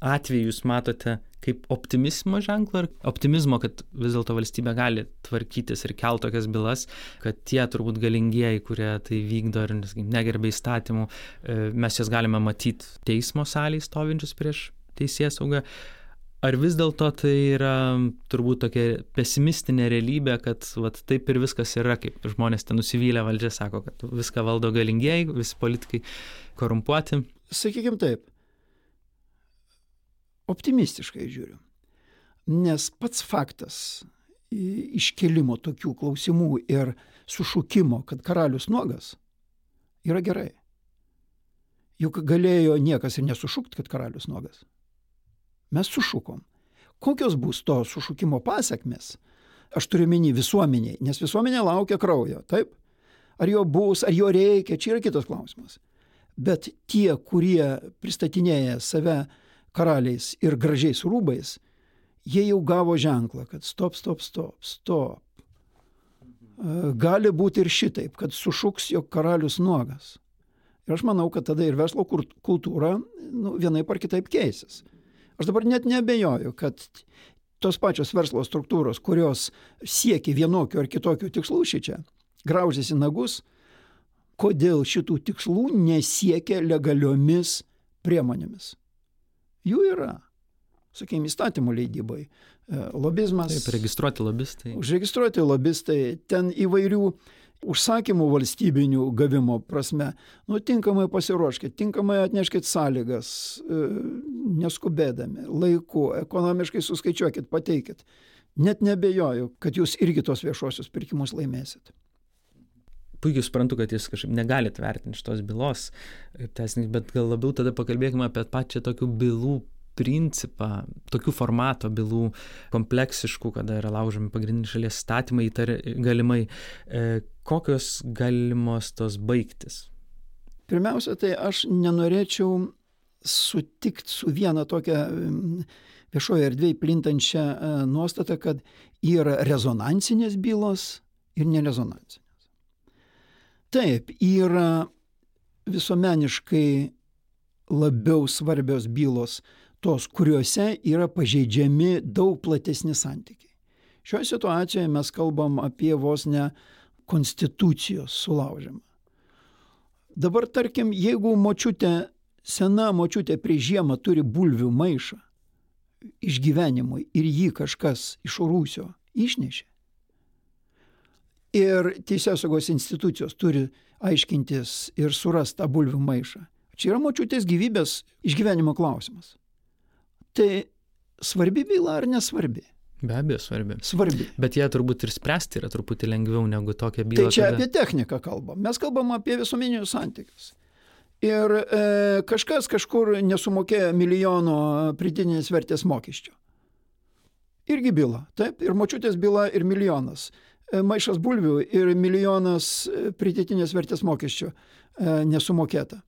atvejį jūs matote kaip optimizmo ženklą ar optimizmo, kad vis dėlto valstybė gali tvarkytis ir kelt tokias bylas, kad tie turbūt galingieji, kurie tai vykdo ir negerbė įstatymų, e, mes jas galime matyti teismo salėje stovinčius prieš teisės saugą. Ar vis dėlto tai yra turbūt tokia pesimistinė realybė, kad vat, taip ir viskas yra, kaip žmonės ten nusivylę valdžia sako, kad viską valdo galingieji, visi politikai korumpuoti? Sakykime taip, optimistiškai žiūriu. Nes pats faktas iškelimo tokių klausimų ir sušūkimo, kad karalius nuogas, yra gerai. Juk galėjo niekas ir nesušūkti, kad karalius nuogas. Mes sušukom. Kokios bus to sušukimo pasiekmes? Aš turiu minį visuomeniai, nes visuomenė laukia kraujo, taip? Ar jo bus, ar jo reikia, čia yra kitas klausimas. Bet tie, kurie pristatinėja save karaliais ir gražiais rūbais, jie jau gavo ženklą, kad stop, stop, stop, stop. Gali būti ir šitaip, kad sušuks, jog karalius nuogas. Ir aš manau, kad tada ir verslo kultūra nu, vienaip ar kitaip keisis. Aš dabar net nebejoju, kad tos pačios verslo struktūros, kurios siekia vienokių ar kitokių tikslų šičia, graužiasi nagus, kodėl šitų tikslų nesiekia legaliomis priemonėmis. Jų yra. Sakykime, įstatymų leidybai. E, lobizmas. Taip, registruoti lobistai. Užregistruoti lobistai. Ten įvairių užsakymų valstybinių gavimo prasme, nu, tinkamai pasiruoškit, tinkamai atneškit sąlygas, e, neskubėdami, laiku, ekonomiškai suskaičiuokit, pateikit. Net nebejoju, kad jūs irgi tos viešuosius pirkimus laimėsit. Puikiai suprantu, kad jūs kažkaip negalite vertinti šitos bylos, teisininkai, bet gal labiau tada pakalbėkime apie pačią tokių bylų principą, tokių formato bylų, kompleksiškų, kada yra laužomi pagrindiniai šalies statymai, įtar, galimai, e, kokios galimos tos baigtis? Pirmiausia, tai aš nenorėčiau sutikti su viena tokia viešoje erdvėje plintančia e, nuostata, kad yra rezonansinės bylos ir nerezonansinės. Taip, yra visuomeniškai labiau svarbios bylos tos, kuriuose yra pažeidžiami daug platesni santykiai. Šioje situacijoje mes kalbam apie vos ne konstitucijos sulaužimą. Dabar tarkim, jeigu močiutė, sena močiutė prie žiemą turi bulvių maišą išgyvenimui ir jį kažkas iš rūsio išnešė, ir teisėsaugos institucijos turi aiškintis ir surasti tą bulvių maišą. Čia yra močiutės gyvybės išgyvenimo klausimas tai svarbi byla ar nesvarbi? Be abejo, svarbi. Svarbi. Bet ją turbūt ir spręsti yra truputį lengviau negu tokia byla. Tai čia kada... apie techniką kalbam. Mes kalbam apie visuomeninius santykius. Ir e, kažkas kažkur nesumokėjo milijono pridėtinės vertės mokesčio. Irgi byla. Taip, ir močiutės byla, ir milijonas. E, maišas bulvių ir milijonas e, pridėtinės vertės mokesčio e, nesumokėta.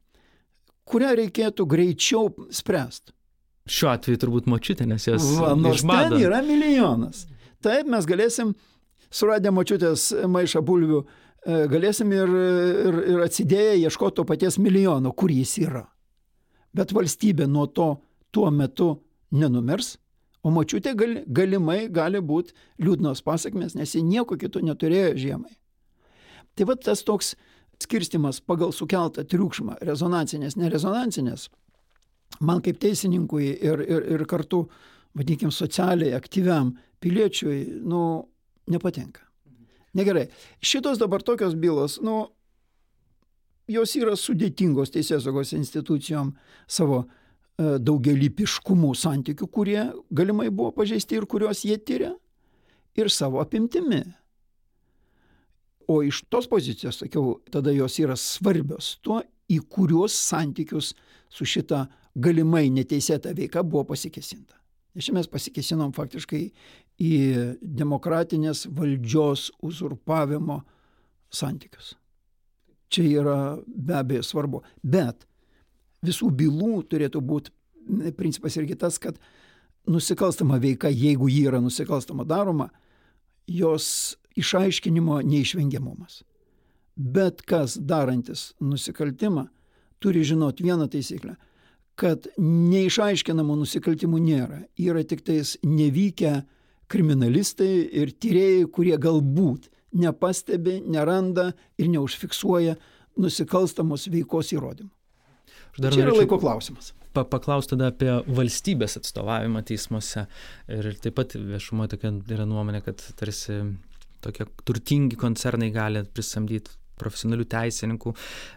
Kurią reikėtų greičiau spręsti? Šiuo atveju turbūt močiutė, nes jos Va, nors iš bado. ten yra milijonas. Taip, mes galėsim, suradę močiutės maišą bulvių, galėsim ir, ir, ir atsidėję ieškoti to paties milijono, kur jis yra. Bet valstybė nuo to tuo metu nenumirs, o močiutė gali, galimai gali būti liūdnos pasiekmes, nes ji nieko kito neturėjo žiemai. Tai va tas toks skirstimas pagal sukeltą triukšmą, rezonansinės, nerezonansinės, man kaip teisininkui ir, ir, ir kartu, vadinkim, socialiai aktyviam piliečiui, nu, nepatinka. Negerai. Šitos dabar tokios bylos, nu, jos yra sudėtingos teisėsaugos institucijom savo e, daugelypiškumų santykių, kurie galimai buvo pažeisti ir kuriuos jie tyria, ir savo apimtimi. O iš tos pozicijos, sakiau, tada jos yra svarbios tuo, į kuriuos santykius su šita galimai neteisėta veika buvo pasikesinta. Nes čia mes pasikesinom faktiškai į demokratinės valdžios uzurpavimo santykius. Čia yra be abejo svarbu. Bet visų bylų turėtų būti principas irgi tas, kad nusikalstama veika, jeigu ji yra nusikalstama daroma, jos išaiškinimo neišvengiamumas. Bet kas darantis nusikaltimą turi žinoti vieną taisyklę kad neišaiškinamų nusikaltimų nėra. Yra tik tais nevykę kriminalistai ir tyrėjai, kurie galbūt nepastebi, neranda ir neužfiksuoja nusikalstamos veikos įrodymų. Čia yra laiko klausimas. Pa, paklausti tada apie valstybės atstovavimą teismuose. Ir taip pat viešumo tokia yra nuomonė, kad tarsi tokie turtingi koncernai gali prisamdyti profesionalių teisininkų,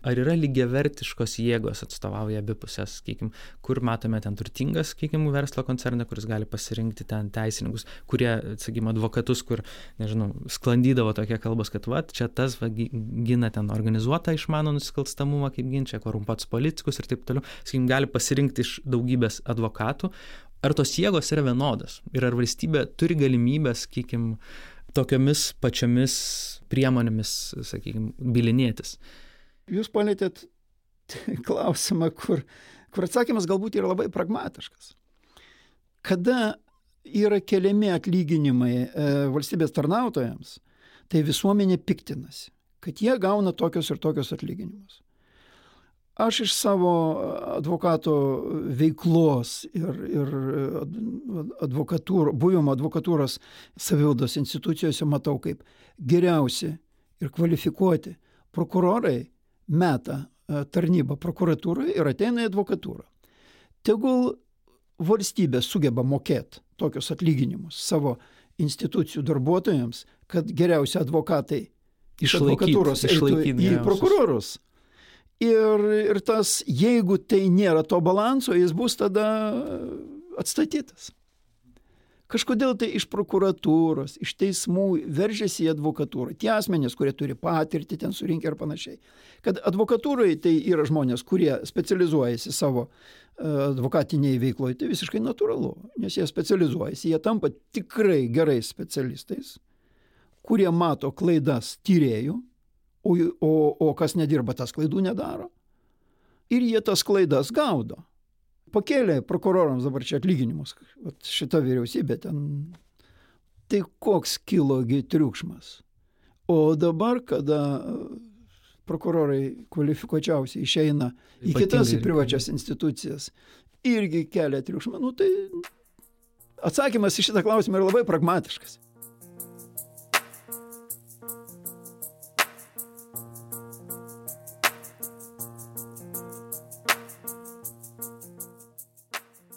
ar yra lygiavertiškos jėgos atstovauja abi pusės, sakykim, kur matome ten turtingas, sakykim, verslo koncerną, kuris gali pasirinkti ten teisininkus, kurie, sakykim, advokatus, kur, nežinau, sklandydavo tokie kalbos, kad va, čia tas va, gina ten organizuotą išmano nusikalstamumą, kaip ginčia, korumpuotus politikus ir taip toliau, sakykim, gali pasirinkti iš daugybės advokatų. Ar tos jėgos yra vienodos? Ir ar valstybė turi galimybę, sakykim, tokiomis pačiomis priemonėmis, sakykime, bilinėtis. Jūs palėtėt klausimą, kur, kur atsakymas galbūt yra labai pragmatiškas. Kada yra keliami atlyginimai e, valstybės tarnautojams, tai visuomenė piktinasi, kad jie gauna tokius ir tokius atlyginimus. Aš iš savo advokato veiklos ir, ir advokatūr, buvimo advokatūros savivaldos institucijose matau, kaip geriausi ir kvalifikuoti prokurorai meta e, tarnybą prokuratūrai ir ateina į advokatūrą. Tegul valstybė sugeba mokėti tokius atlyginimus savo institucijų darbuotojams, kad geriausi advokatai iš Išlaikyt, advokatūros eitų išlaikyt į prokurorus. Ir, ir tas, jeigu tai nėra to balanso, jis bus tada atstatytas. Kažkodėl tai iš prokuratūros, iš teismų veržiasi į advokatūrą. Tie asmenys, kurie turi patirtį ten surinkę ir panašiai. Kad advokatūrai tai yra žmonės, kurie specializuojasi savo e, advokatiniai veikloje, tai visiškai natūralu, nes jie specializuojasi, jie tampa tikrai gerais specialistais, kurie mato klaidas tyriejų, o, o, o kas nedirba, tas klaidų nedaro. Ir jie tas klaidas gaudo. Pakėlė prokurorams dabar čia atlyginimus, Vat šita vyriausybė ten. Tai koks kilogi triukšmas. O dabar, kada prokurorai kvalifikuočiausiai išeina į Ypatingai kitas į privačias institucijas, irgi kelia triukšmą. Nu, tai atsakymas į šitą klausimą yra labai pragmatiškas.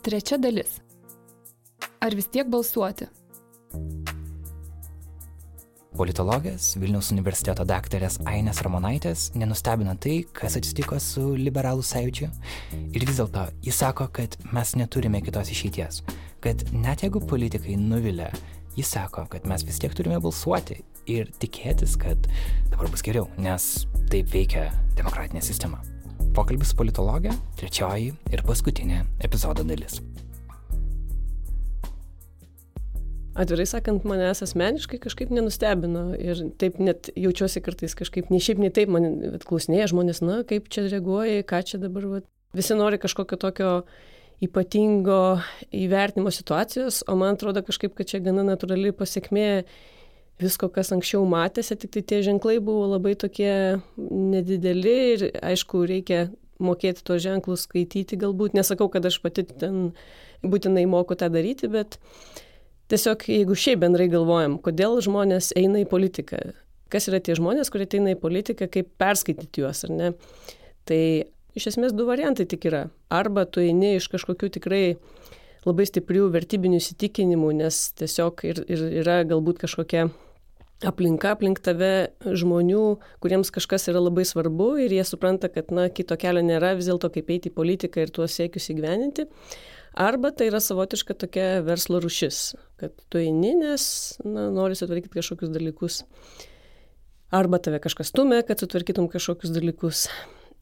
Trečia dalis. Ar vis tiek balsuoti? Politologės Vilniaus universiteto daktarės Ainės Ramonaitės nenustebina tai, kas atsitiko su liberalų sąjūdžiu. Ir vis dėlto jis sako, kad mes neturime kitos išeities. Kad net jeigu politikai nuvilia Jis sako, kad mes vis tiek turime balsuoti ir tikėtis, kad dabar bus geriau, nes taip veikia demokratinė sistema. Pokalbis politologė, trečioji ir paskutinė epizodo dalis. atvirai sakant, manęs asmeniškai kažkaip nenustebino ir taip net jaučiuosi kartais kažkaip, nei šiaip, nei taip, man klausinėja žmonės, na, kaip čia reaguoja, ką čia dabar, va. visi nori kažkokio tokio ypatingo įvertinimo situacijos, o man atrodo kažkaip, kad čia gana natūrali pasiekmė visko, kas anksčiau matėsi, tik tai tie ženklai buvo labai tokie nedideli ir aišku, reikia mokėti tuos ženklus skaityti galbūt. Nesakau, kad aš pati ten būtinai moku tą daryti, bet tiesiog jeigu šiaip bendrai galvojam, kodėl žmonės eina į politiką, kas yra tie žmonės, kurie ateina į politiką, kaip perskaityti juos, ar ne. Tai iš esmės du variantai tik yra. Arba tu eini iš kažkokių tikrai labai stiprių vertybinių įsitikinimų, nes tiesiog ir, ir yra galbūt kažkokia aplinka aplink tave žmonių, kuriems kažkas yra labai svarbu ir jie supranta, kad na, kito kelio nėra vis dėlto kaip eiti į politiką ir tuos siekius įgyveninti. Arba tai yra savotiška tokia verslo rušis, kad tu eini, nes na, nori sutvarkyti kažkokius dalykus. Arba tave kažkas stumia, kad sutvarkytum kažkokius dalykus.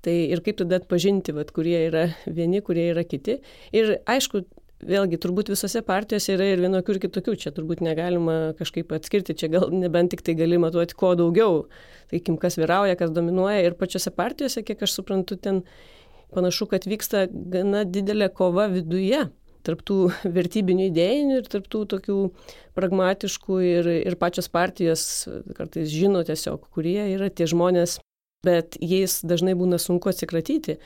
Tai ir kaip tada atpažinti, vat, kurie yra vieni, kurie yra kiti. Ir aišku, vėlgi, turbūt visose partijose yra ir vienokių ir kitokių. Čia turbūt negalima kažkaip atskirti, čia gal nebent tik tai gali matuoti kuo daugiau. Taikim, kas vyrauja, kas dominuoja. Ir pačiose partijose, kiek aš suprantu, ten panašu, kad vyksta gana didelė kova viduje tarptų vertybinių idėjinių ir tarptų tokių pragmatiškų ir, ir pačios partijos kartais žino tiesiog, kurie yra tie žmonės, bet jais dažnai būna sunku atsikratyti.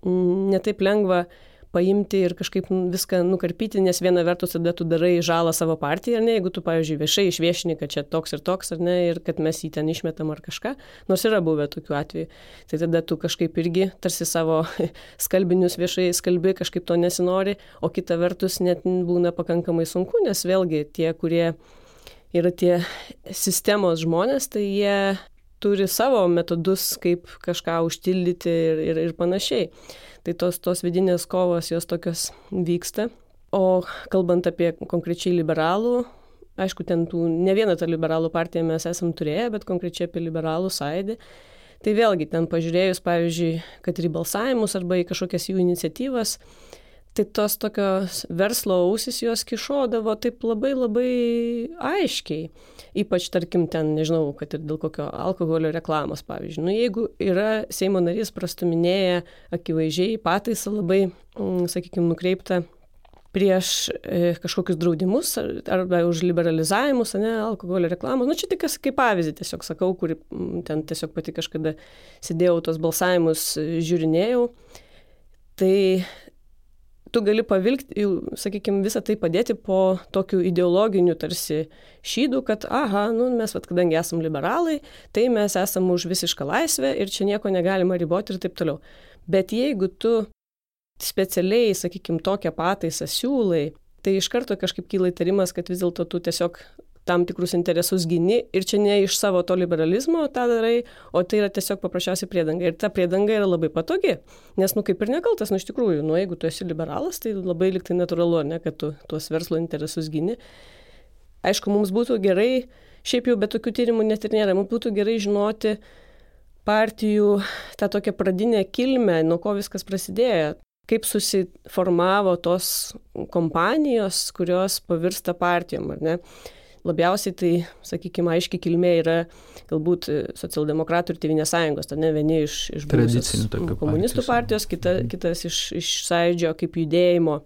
Netaip lengva paimti ir kažkaip viską nukarpyti, nes viena vertus tada tu darai žalą savo partijai, ar ne, jeigu tu, pavyzdžiui, viešai išviešini, kad čia toks ir toks, ar ne, ir kad mes jį ten išmetam ar kažką, nors yra buvę tokių atvejų, tai tada tu kažkaip irgi tarsi savo skalbinius viešai skalbi, kažkaip to nesinori, o kita vertus net būna pakankamai sunku, nes vėlgi tie, kurie yra tie sistemos žmonės, tai jie turi savo metodus, kaip kažką užtildyti ir, ir, ir panašiai. Tai tos, tos vidinės kovos jos tokios vyksta. O kalbant apie konkrečiai liberalų, aišku, ten tų ne vieną tą liberalų partiją mes esam turėję, bet konkrečiai apie liberalų sąjūdį. Tai vėlgi ten pažiūrėjus, pavyzdžiui, kad ir į balsavimus arba į kažkokias jų iniciatyvas, tai tos tokios verslo ausis jos kišodavo taip labai labai aiškiai. Ypač, tarkim, ten, nežinau, kad ir dėl kokio alkoholio reklamos, pavyzdžiui. Nu, jeigu yra Seimo narys prastuminėję akivaizdžiai pataisą labai, mm, sakykime, nukreiptą prieš e, kažkokius draudimus arba už liberalizavimus, ne, alkoholio reklamos. Nu, čia tik kaip pavyzdį tiesiog sakau, kuri mm, ten tiesiog pati kažkada sėdėjau tos balsavimus, e, žiūrinėjau. Tai tu gali pavilkti, sakykime, visą tai padėti po tokiu ideologiniu tarsi šydų, kad, aha, nu, mes, vat, kadangi esam liberalai, tai mes esam už visišką laisvę ir čia nieko negalima riboti ir taip toliau. Bet jeigu tu specialiai, sakykime, tokią pataisą siūlai, tai iš karto kažkaip kyla įtarimas, kad vis dėlto tu tiesiog tam tikrus interesus gini ir čia ne iš savo to liberalizmo tą darai, o tai yra tiesiog paprasčiausiai priedanga. Ir ta priedanga yra labai patogi, nes, nu, kaip ir nekaltas, nu, iš tikrųjų, nu, jeigu tu esi liberalas, tai labai liktai natūralu, ne, kad tu tuos verslo interesus gini. Aišku, mums būtų gerai, šiaip jau be tokių tyrimų net ir nėra, mums būtų gerai žinoti partijų tą tokią pradinę kilmę, nuo ko viskas prasidėjo kaip susiformavo tos kompanijos, kurios pavirsta partijom, ar ne labiausiai tai, sakykime, aiški kilmė yra galbūt socialdemokratų ir Tevinės sąjungos, tai ne vieni iš, iš komunistų partijos, kita, kitas iš, iš sąjūdžio kaip judėjimo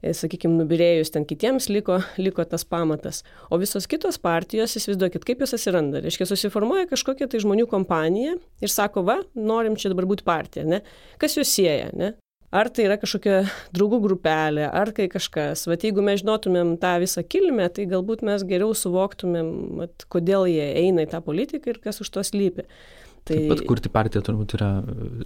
e, sakykime, nubirėjus ten kitiems liko, liko tas pamatas. O visos kitos partijos, įsivaizduokit, kaip jos atsiranda. Reiškia, susiformuoja kažkokia tai žmonių kompanija ir sako, va, norim čia dabar būti partija, ne? Kas jūs sieja, ne? Ar tai yra kažkokia draugų grupelė, ar kai kažkas. Vat jeigu mes žinotumėm tą visą kilmę, tai galbūt mes geriau suvoktumėm, vat, kodėl jie eina į tą politiką ir kas už to slypi. Tai... Taip pat kurti partiją turbūt yra,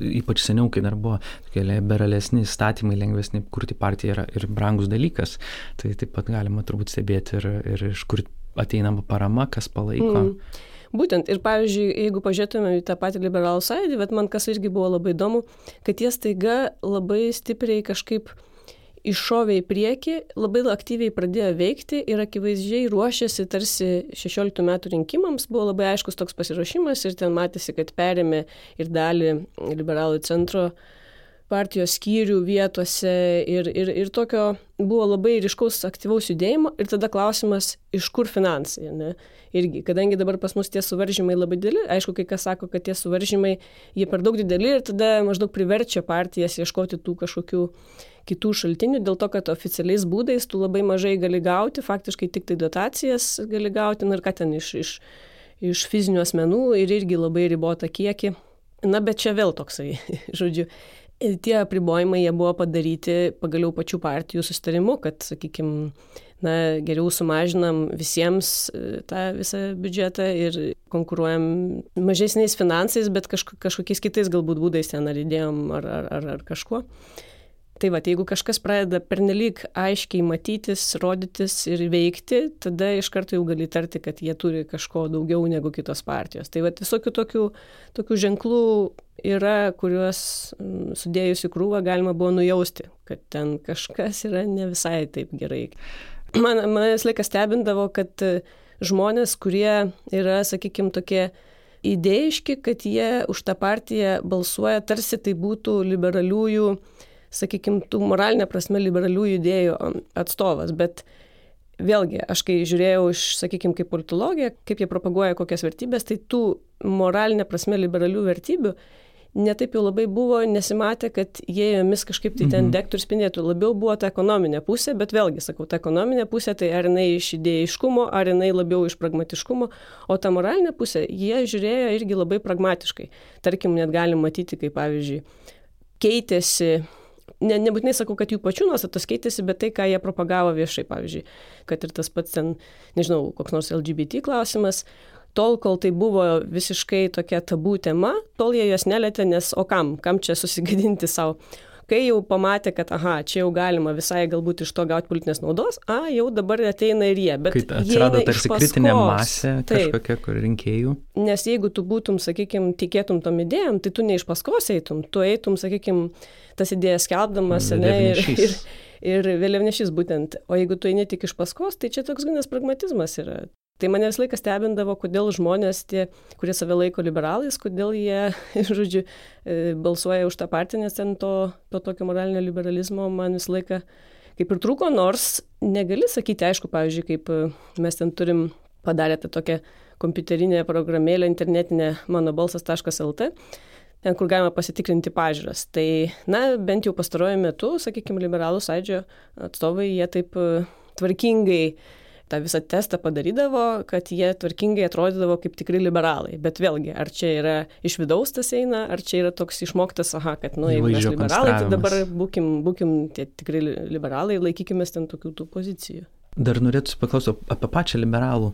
ypač seniau, kai dar buvo tokie liberalesni įstatymai, lengvesni, kurti partiją yra ir brangus dalykas. Tai taip pat galima turbūt stebėti ir, ir iš kur ateina parama, kas palaiko. Mm. Būtent, ir pavyzdžiui, jeigu pažiūrėtume į tą patį liberalų sąjūdį, bet man kas irgi buvo labai įdomu, kad jie staiga labai stipriai kažkaip iššovė į priekį, labai aktyviai pradėjo veikti ir akivaizdžiai ruošėsi tarsi 16 metų rinkimams, buvo labai aiškus toks pasiruošimas ir ten matėsi, kad perėmė ir dalį liberalų centro partijos skyrių vietose ir, ir, ir tokio buvo labai ryškaus aktyvaus judėjimo ir tada klausimas, iš kur finansai. Ne? Irgi, kadangi dabar pas mus tie suvaržymai labai dideli, aišku, kai kas sako, kad tie suvaržymai jie per daug dideli ir tada maždaug priverčia partijas ieškoti tų kažkokių kitų šaltinių, dėl to, kad oficialiais būdais tu labai mažai gali gauti, faktiškai tik tai dotacijas gali gauti, na ir ką ten iš, iš, iš fizinių asmenų ir irgi labai ribota kiekį. Na, bet čia vėl toksai, žodžiu, tie apribojimai jie buvo padaryti pagaliau pačių partijų sustarimu, kad, sakykime, na, geriau sumažinam visiems e, tą visą biudžetą ir konkuruojam mažesniais finansais, bet kažkokiais kitais galbūt būdais ten ar idėjom ar, ar, ar, ar kažkuo. Tai va, jeigu kažkas pradeda pernelyg aiškiai matytis, rodytis ir veikti, tada iš karto jau gali tarti, kad jie turi kažko daugiau negu kitos partijos. Tai va, visokių tokių, tokių ženklų yra, kuriuos mm, sudėjus į krūvą galima buvo nujausti, kad ten kažkas yra ne visai taip gerai. Man, man vis laikas stebindavo, kad e, žmonės, kurie yra, sakykime, tokie idėjiški, kad jie už tą partiją balsuoja, tarsi tai būtų liberaliųjų sakykime, tų moralinė prasme liberalių idėjų atstovas, bet vėlgi, aš kai žiūrėjau iš, sakykime, kaip politologija, kaip jie propaguoja kokias vertybės, tai tų moralinė prasme liberalių vertybių netaip jau labai buvo, nesimatė, kad jie jomis kažkaip tai ten mhm. dektų ir spindėtų. Labiau buvo ta ekonominė pusė, bet vėlgi, sakau, ta ekonominė pusė, tai ar jinai iš idėjiškumo, ar jinai labiau iš pragmatiškumo, o ta moralinė pusė, jie žiūrėjo irgi labai pragmatiškai. Tarkim, net galim matyti, kaip pavyzdžiui, keitėsi ne, nebūtinai sakau, kad jų pačių nuostatos keitėsi, bet tai, ką jie propagavo viešai, pavyzdžiui, kad ir tas pats ten, nežinau, koks nors LGBT klausimas, tol, kol tai buvo visiškai tokia tabų tema, tol jie jos nelėtė, nes o kam, kam čia susigadinti savo. Kai jau pamatė, kad, aha, čia jau galima visai galbūt iš to gauti politinės naudos, a, jau dabar ateina ir jie. Bet Kai atsirado tarsi kritinė masė kažkokia, kur rinkėjų. Nes jeigu tu būtum, sakykime, tikėtum tom idėjom, tai tu ne iš paskos eitum, tu eitum, sakykime, tas idėjas skelbdamas, ne, ir, ir, ir vėliavnešys būtent. O jeigu tu eini tik iš paskos, tai čia toks ganas pragmatizmas yra. Tai mane visą laiką stebindavo, kodėl žmonės, tie, kurie save laiko liberalais, kodėl jie, žodžiu, e, balsuoja už tą partiją, nes ten to, to tokio moralinio liberalizmo man visą laiką kaip ir trūko, nors negali sakyti, aišku, pavyzdžiui, kaip e, mes ten turim padarę tą tokią kompiuterinę programėlę internetinę mano balsas.lt, kur galima pasitikrinti pažiūras. Tai, na, bent jau pastaruoju metu, sakykime, liberalų sąidžio atstovai, jie taip e, tvarkingai tą visą testą padarydavo, kad jie tvarkingai atrodydavo kaip tikri liberalai. Bet vėlgi, ar čia yra iš vidaus tas eina, ar čia yra toks išmoktas, aha, kad, nu, jeigu mes liberalai, tai dabar būkim, būkim tie tikri liberalai, laikykime ten tokių tų pozicijų. Dar norėtųsi paklausti apie pačią liberalų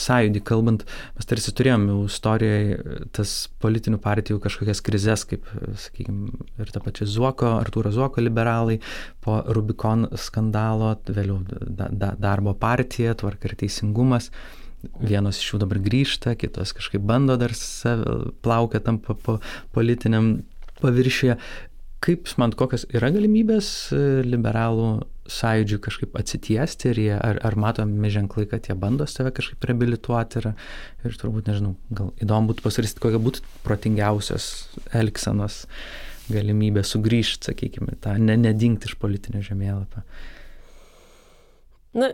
sąjūdį, kalbant, mes tarsi turėjom jau istorijoje tas politinių partijų kažkokias krizės, kaip, sakykime, ir ta pačia Zuoko, Artūro Zuoko liberalai, po Rubikon skandalo, vėliau da, da, darbo partija, tvarka ir teisingumas. Vienos iš jų dabar grįžta, kitos kažkaip bando dar plaukia tam po, po politiniam paviršiuje. Kaip man kokios yra galimybės liberalų sąjūdžiui kažkaip atsitiesti ir jie, ar, ar matomi ženklai, kad jie bando save kažkaip reabilituoti ir, ir turbūt, nežinau, gal įdomu būtų pasvarstyti, kokia būtų protingiausios elgsenos galimybė sugrįžti, sakykime, tą ne, nedingti iš politinio žemėlapio. Na,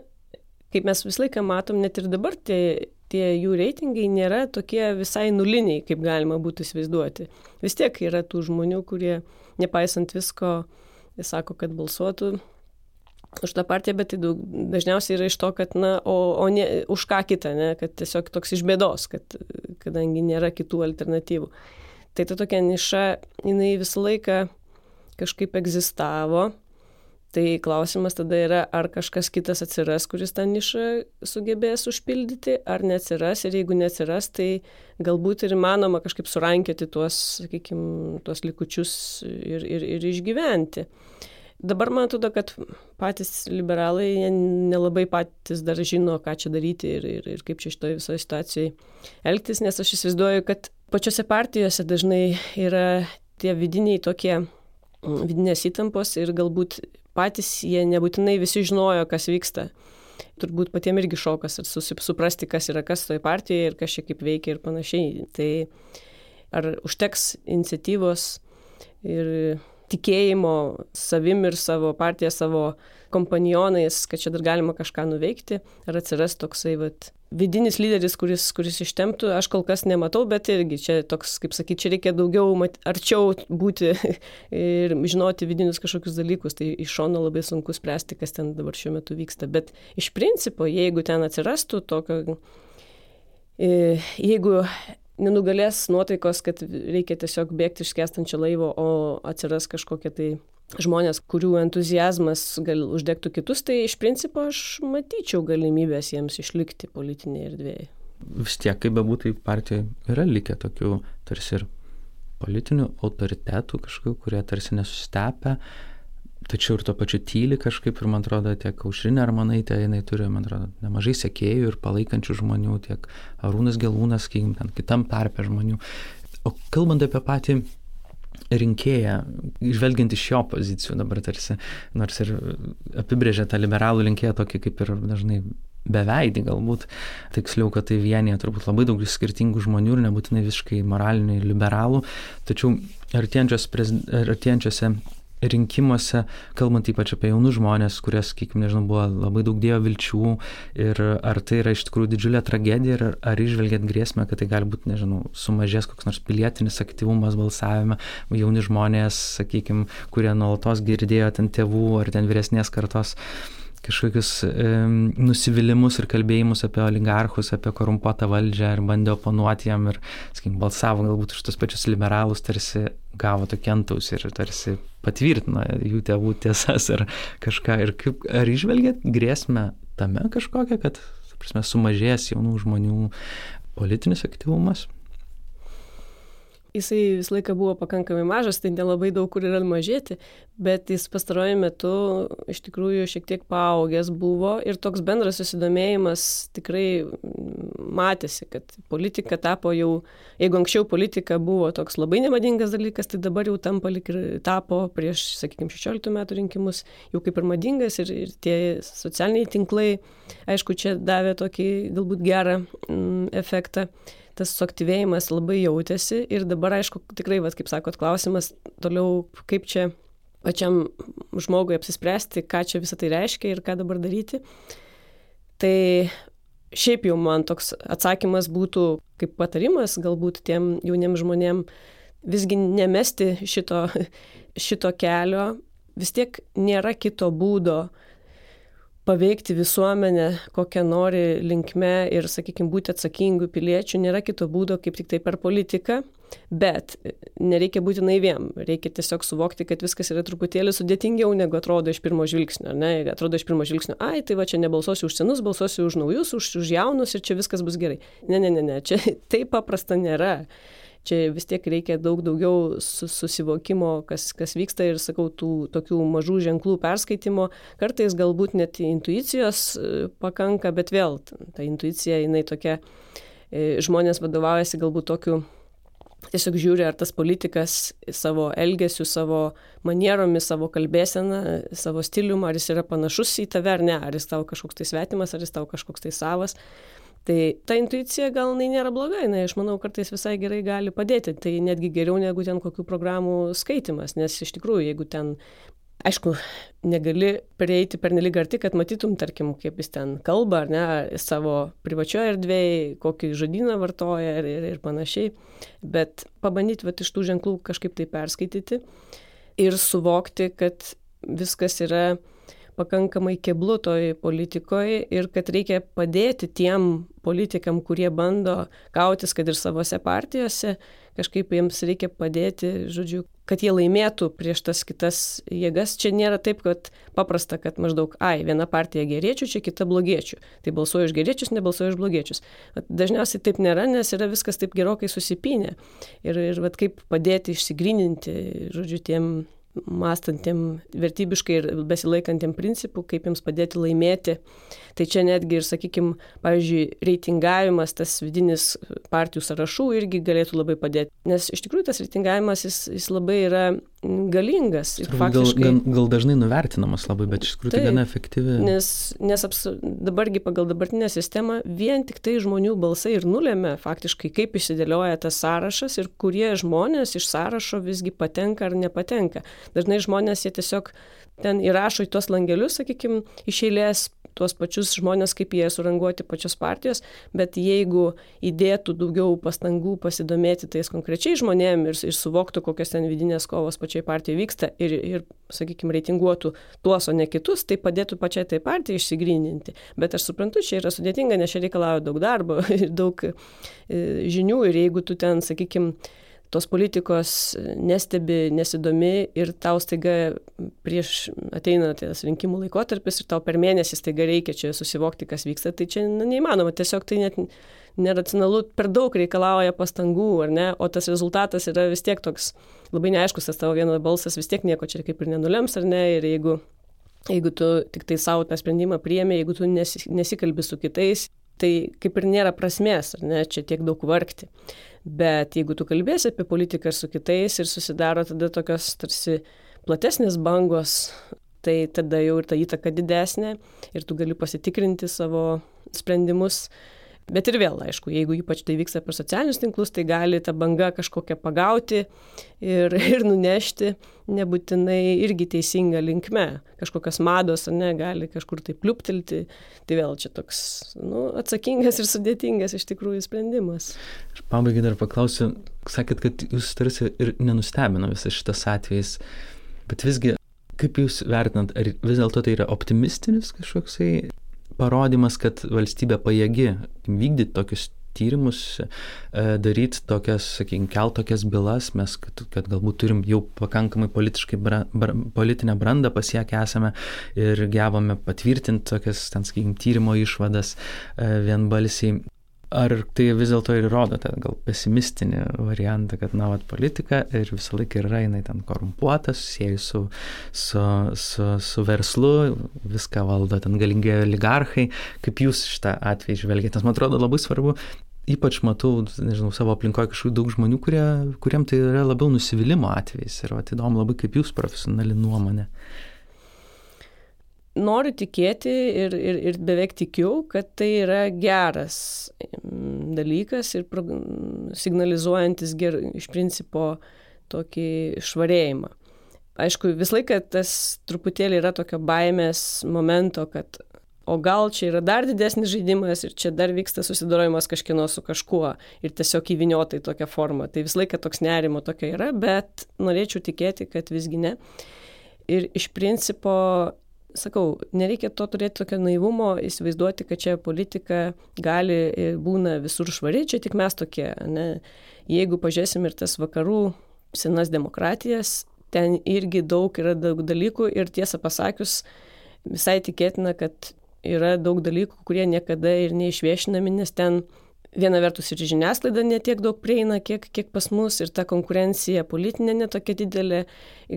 kaip mes visą laiką matom, net ir dabar tie, tie jų reitingai nėra tokie visai nuliniai, kaip galima būtų įsivaizduoti. Vis tiek yra tų žmonių, kurie, nepaisant visko, sako, kad balsuotų už tą partiją, bet tai daug, dažniausiai yra iš to, kad, na, o, o ne, už ką kitą, ne, kad tiesiog toks iš bėdos, kad, kadangi nėra kitų alternatyvų. Tai ta tokia niša, jinai visą laiką kažkaip egzistavo. Tai klausimas tada yra, ar kažkas kitas atsiras, kuris tą nišą sugebės užpildyti, ar neatsiras. Ir jeigu neatsiras, tai galbūt ir įmanoma kažkaip surankioti tuos, sakykime, tuos likučius ir, ir, ir išgyventi. Uh, Dabar man atrodo, kad patys liberalai nelabai patys dar žino, ką čia daryti ir, ir, ir kaip čia šitoje visoje situacijoje elgtis, nes aš įsivaizduoju, kad pačiose partijose dažnai yra tie vidiniai tokie, vidinės įtampos ir galbūt patys jie nebūtinai visi žinojo, kas vyksta. Turbūt patiems irgi šokas ir suprasti, kas yra kas toje partijoje ir kas čia kaip veikia ir panašiai. Tai ar užteks iniciatyvos ir tikėjimo savim ir savo partiją, savo kompanionais, kad čia dar galima kažką nuveikti, ar atsiras toksai vat, vidinis lyderis, kuris, kuris ištemptų, aš kol kas nematau, bet irgi čia toks, kaip sakyti, čia reikia daugiau mat, arčiau būti ir žinoti vidinius kažkokius dalykus, tai iš šono labai sunku spręsti, kas ten dabar šiuo metu vyksta. Bet iš principo, jeigu ten atsirastų tokio, jeigu nenugalės nuotaikos, kad reikia tiesiog bėgti iš kestančio laivo, o atsiras kažkokie tai žmonės, kurių entuzijazmas gal uždegtų kitus, tai iš principo aš matyčiau galimybės jiems išlikti politinėje erdvėje. Vis tiek, kaip bebūtų, partijoje yra likę tokių tarsi ir politinių autoritetų kažkokių, kurie tarsi nesusitepę, tačiau ir tuo pačiu tyli kažkaip ir man atrodo tiek Aušrinė Armanaitė, jinai turi, man atrodo, nemažai sekėjų ir palaikančių žmonių, tiek Arūnas Gelūnas, sakykim, ten kitam tarpe žmonių. O kalbant apie patį rinkėją, žvelgiant iš jo pozicijų dabar tarsi, nors ir apibrėžia tą liberalų rinkėją tokį kaip ir dažnai beveidį galbūt, tiksliau, kad tai vienyje turbūt labai daug skirtingų žmonių ir nebūtinai visiškai moraliniai liberalų, tačiau artėjančiose rinkimuose, kalbant ypač apie jaunus žmonės, kurie, sakykime, nežinau, buvo labai daug dėjo vilčių ir ar tai yra iš tikrųjų didžiulė tragedija ir ar išvelgiat grėsmę, kad tai gali būti, nežinau, sumažės koks nors pilietinis aktyvumas balsavime, jauni žmonės, sakykime, kurie nuolatos girdėjo ten tėvų ar ten vyresnės kartos kažkokius e, nusivylimus ir kalbėjimus apie oligarchus, apie korumpuotą valdžią ir bandė oponuoti jam ir, sakykim, balsavo galbūt už tos pačius liberalus, tarsi gavo tokį antaus ir tarsi patvirtino jų tėvų tiesas ar kažką. Ir kaip, ar išvelgėt grėsmę tame kažkokią, kad, prasme, sumažės jaunų žmonių politinis aktyvumas? Jisai visą laiką buvo pakankamai mažas, tai nelabai daug kur yra mažėti, bet jis pastaruoju metu iš tikrųjų šiek tiek paaugęs buvo ir toks bendras susidomėjimas tikrai matėsi, kad politika tapo jau, jeigu anksčiau politika buvo toks labai nemadingas dalykas, tai dabar jau tampa lik ir tapo prieš, sakykime, 16 metų rinkimus jau kaip ir madingas ir, ir tie socialiniai tinklai, aišku, čia davė tokį galbūt gerą mm, efektą tas suaktyvėjimas labai jautėsi ir dabar, aišku, tikrai, vat, kaip sakot, klausimas toliau, kaip čia pačiam žmogui apsispręsti, ką čia visą tai reiškia ir ką dabar daryti. Tai šiaip jau man toks atsakymas būtų kaip patarimas galbūt tiem jauniem žmonėm visgi nemesti šito, šito kelio, vis tiek nėra kito būdo paveikti visuomenę kokią nori linkme ir, sakykime, būti atsakingų piliečių, nėra kito būdo kaip tik tai per politiką. Bet nereikia būti naiviem, reikia tiesiog suvokti, kad viskas yra truputėlį sudėtingiau negu atrodo iš pirmo žvilgsnio. Ne? Atrodo iš pirmo žvilgsnio, ai, tai va čia nebalsuosiu už senus, balsuosiu už naujus, už, už jaunus ir čia viskas bus gerai. Ne, ne, ne, ne, čia taip paprasta nėra čia vis tiek reikia daug daugiau su, susivokimo, kas, kas vyksta ir, sakau, tų tokių mažų ženklų perskaitimo. Kartais galbūt net intuicijos e, pakanka, bet vėl ta intuicija, jinai tokia, e, žmonės vadovaujasi galbūt tokiu tiesiog žiūri, ar tas politikas savo elgesiu, savo manieromis, savo kalbėseną, savo stilium, ar jis yra panašus į tave ar ne, ar jis tau kažkoks tai svetimas, ar jis tau kažkoks tai savas. Tai ta intuicija gal jinai nėra bloga, jinai, aš manau, kartais visai gerai gali padėti. Tai netgi geriau negu ten kokių programų skaitimas, nes iš tikrųjų, jeigu ten, aišku, negali prieiti per nelik arti, kad matytum, tarkim, kaip jis ten kalba, ar ne, savo privačioje erdvėje, kokį žodyną vartoja ir, ir, ir panašiai, bet pabandyti vat, iš tų ženklų kažkaip tai perskaityti ir suvokti, kad viskas yra pakankamai keblu toj politikoj ir kad reikia padėti tiem politikam, kurie bando kautis, kad ir savose partijose, kažkaip jiems reikia padėti, žodžiu, kad jie laimėtų prieš tas kitas jėgas. Čia nėra taip, kad paprasta, kad maždaug, ai, viena partija geriečių, čia kita blogiečių. Tai balsuoju už geriečius, nebalsuoju už blogiečius. Dažniausiai taip nėra, nes yra viskas taip gerokai susipinę. Ir, ir vat, kaip padėti išsigryninti, žodžiu, tiem mąstantiem vertybiškai ir besilaikantiem principų, kaip jiems padėti laimėti. Tai čia netgi ir, sakykime, pavyzdžiui, reitingavimas, tas vidinis partijų sąrašų irgi galėtų labai padėti. Nes iš tikrųjų tas reitingavimas, jis, jis labai yra galingas. Gal, gal, gal dažnai nuvertinamas labai, bet iš tikrųjų tai gana efektyvi. Nes, nes apsu, dabargi pagal dabartinę sistemą vien tik tai žmonių balsai ir nulėmė faktiškai, kaip išsidėlioja tas sąrašas ir kurie žmonės iš sąrašo visgi patenka ar nepatenka. Dažnai žmonės jie tiesiog ten įrašo į tuos langelius, sakykime, iš eilės tuos pačius žmonės, kaip jie suranguoti pačios partijos, bet jeigu įdėtų daugiau pastangų pasidomėti tais konkrečiai žmonėm ir, ir suvoktų, kokios ten vidinės kovos pačiai partijai vyksta ir, ir sakykime, reitinguotų tuos, o ne kitus, tai padėtų pačiai tai partijai išsigryninti. Bet aš suprantu, čia yra sudėtinga, nes čia reikalauja daug darbo ir daug e, žinių ir jeigu tu ten, sakykime, tos politikos nestebi, nesidomi ir tau staiga prieš ateina tas rinkimų laikotarpis ir tau per mėnesį staiga reikia čia susivokti, kas vyksta, tai čia nu, neįmanoma, tiesiog tai net neracionalu, per daug reikalauja pastangų, ar ne, o tas rezultatas yra vis tiek toks labai neaiškus, tas tavo vienas balsas vis tiek nieko čia kaip ir nenulems, ar ne, ir jeigu, jeigu tu tik tai savo tą sprendimą priemi, jeigu tu nesi, nesikalbi su kitais, tai kaip ir nėra prasmės, ar ne, čia tiek daug vargti. Bet jeigu tu kalbėsi apie politiką ir su kitais ir susidaro tada tokios tarsi platesnės bangos, tai tada jau ir ta įtaka didesnė ir tu gali pasitikrinti savo sprendimus Bet ir vėl, aišku, jeigu ypač tai vyksta per socialinius tinklus, tai gali ta banga kažkokią pagauti ir, ir nunešti nebūtinai irgi teisinga linkme. Kažkokios mados, ar ne, gali kažkur tai pliuptelti. Tai vėl čia toks nu, atsakingas ir sudėtingas iš tikrųjų sprendimas. Ir pabaigai dar paklausiu, sakėt, kad jūs tarsi ir nenustebino visas šitas atvejis, bet visgi, kaip jūs vertinant, ar vis dėlto tai yra optimistinis kažkoksai parodymas, kad valstybė pajėgi vykdyti tokius tyrimus, daryti tokias, sakykime, kelt tokias bylas, mes, kad, kad galbūt turim jau pakankamai politiškai bra, bra, politinę brandą pasiekę esame ir gebame patvirtinti tokias, ten, sakykime, tyrimo išvadas vienbalsiai. Ar tai vis dėlto ir rodo tą gal pesimistinį variantą, kad, na, vat, politika ir visą laiką yra jinai ten korumpuota, susijęs su, su, su, su verslu, viską valdo ten galingi oligarchai. Kaip jūs šitą atvejį žvelgiate? Nes man atrodo labai svarbu, ypač matau, nežinau, savo aplinkoje kažkokių daug žmonių, kurie, kuriem tai yra labiau nusivylimų atvejais. Ir vat, įdomu labai, kaip jūs profesionali nuomonė noriu tikėti ir, ir, ir beveik tikiu, kad tai yra geras mm, dalykas ir signalizuojantis ger, iš principo tokį švarėjimą. Aišku, vis laiką tas truputėlį yra tokio baimės momento, kad o gal čia yra dar didesnis žaidimas ir čia dar vyksta susidorojimas kažkieno su kažkuo ir tiesiog įviniota į tokią formą. Tai vis laiką toks nerimo tokia yra, bet norėčiau tikėti, kad visgi ne. Ir iš principo sakau, nereikia to turėti tokio naivumo, įsivaizduoti, kad čia politika gali būna visur švari, čia tik mes tokie. Ne? Jeigu pažiūrėsim ir tas vakarų senas demokratijas, ten irgi daug yra daug dalykų ir tiesą pasakius, visai tikėtina, kad yra daug dalykų, kurie niekada ir neišviešinami, nes ten viena vertus ir žiniasklaida netiek daug prieina, kiek, kiek pas mus ir ta konkurencija politinė netokia didelė.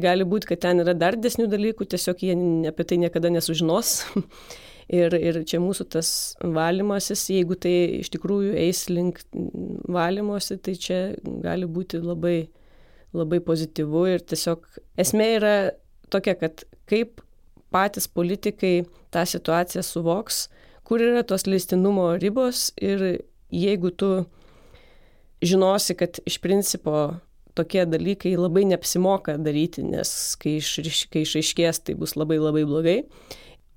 Gali būti, kad ten yra dar desnių dalykų, tiesiog jie apie tai niekada nesužinos. ir, ir čia mūsų tas valymasis, jeigu tai iš tikrųjų eis link valymosi, tai čia gali būti labai, labai pozityvu ir tiesiog esmė yra tokia, kad kaip patys politikai tą situaciją suvoks, kur yra tos leistinumo ribos ir jeigu tu žinosi, kad iš principo tokie dalykai labai neapsimoka daryti, nes kai, iš, kai išaiškės, tai bus labai labai blogai.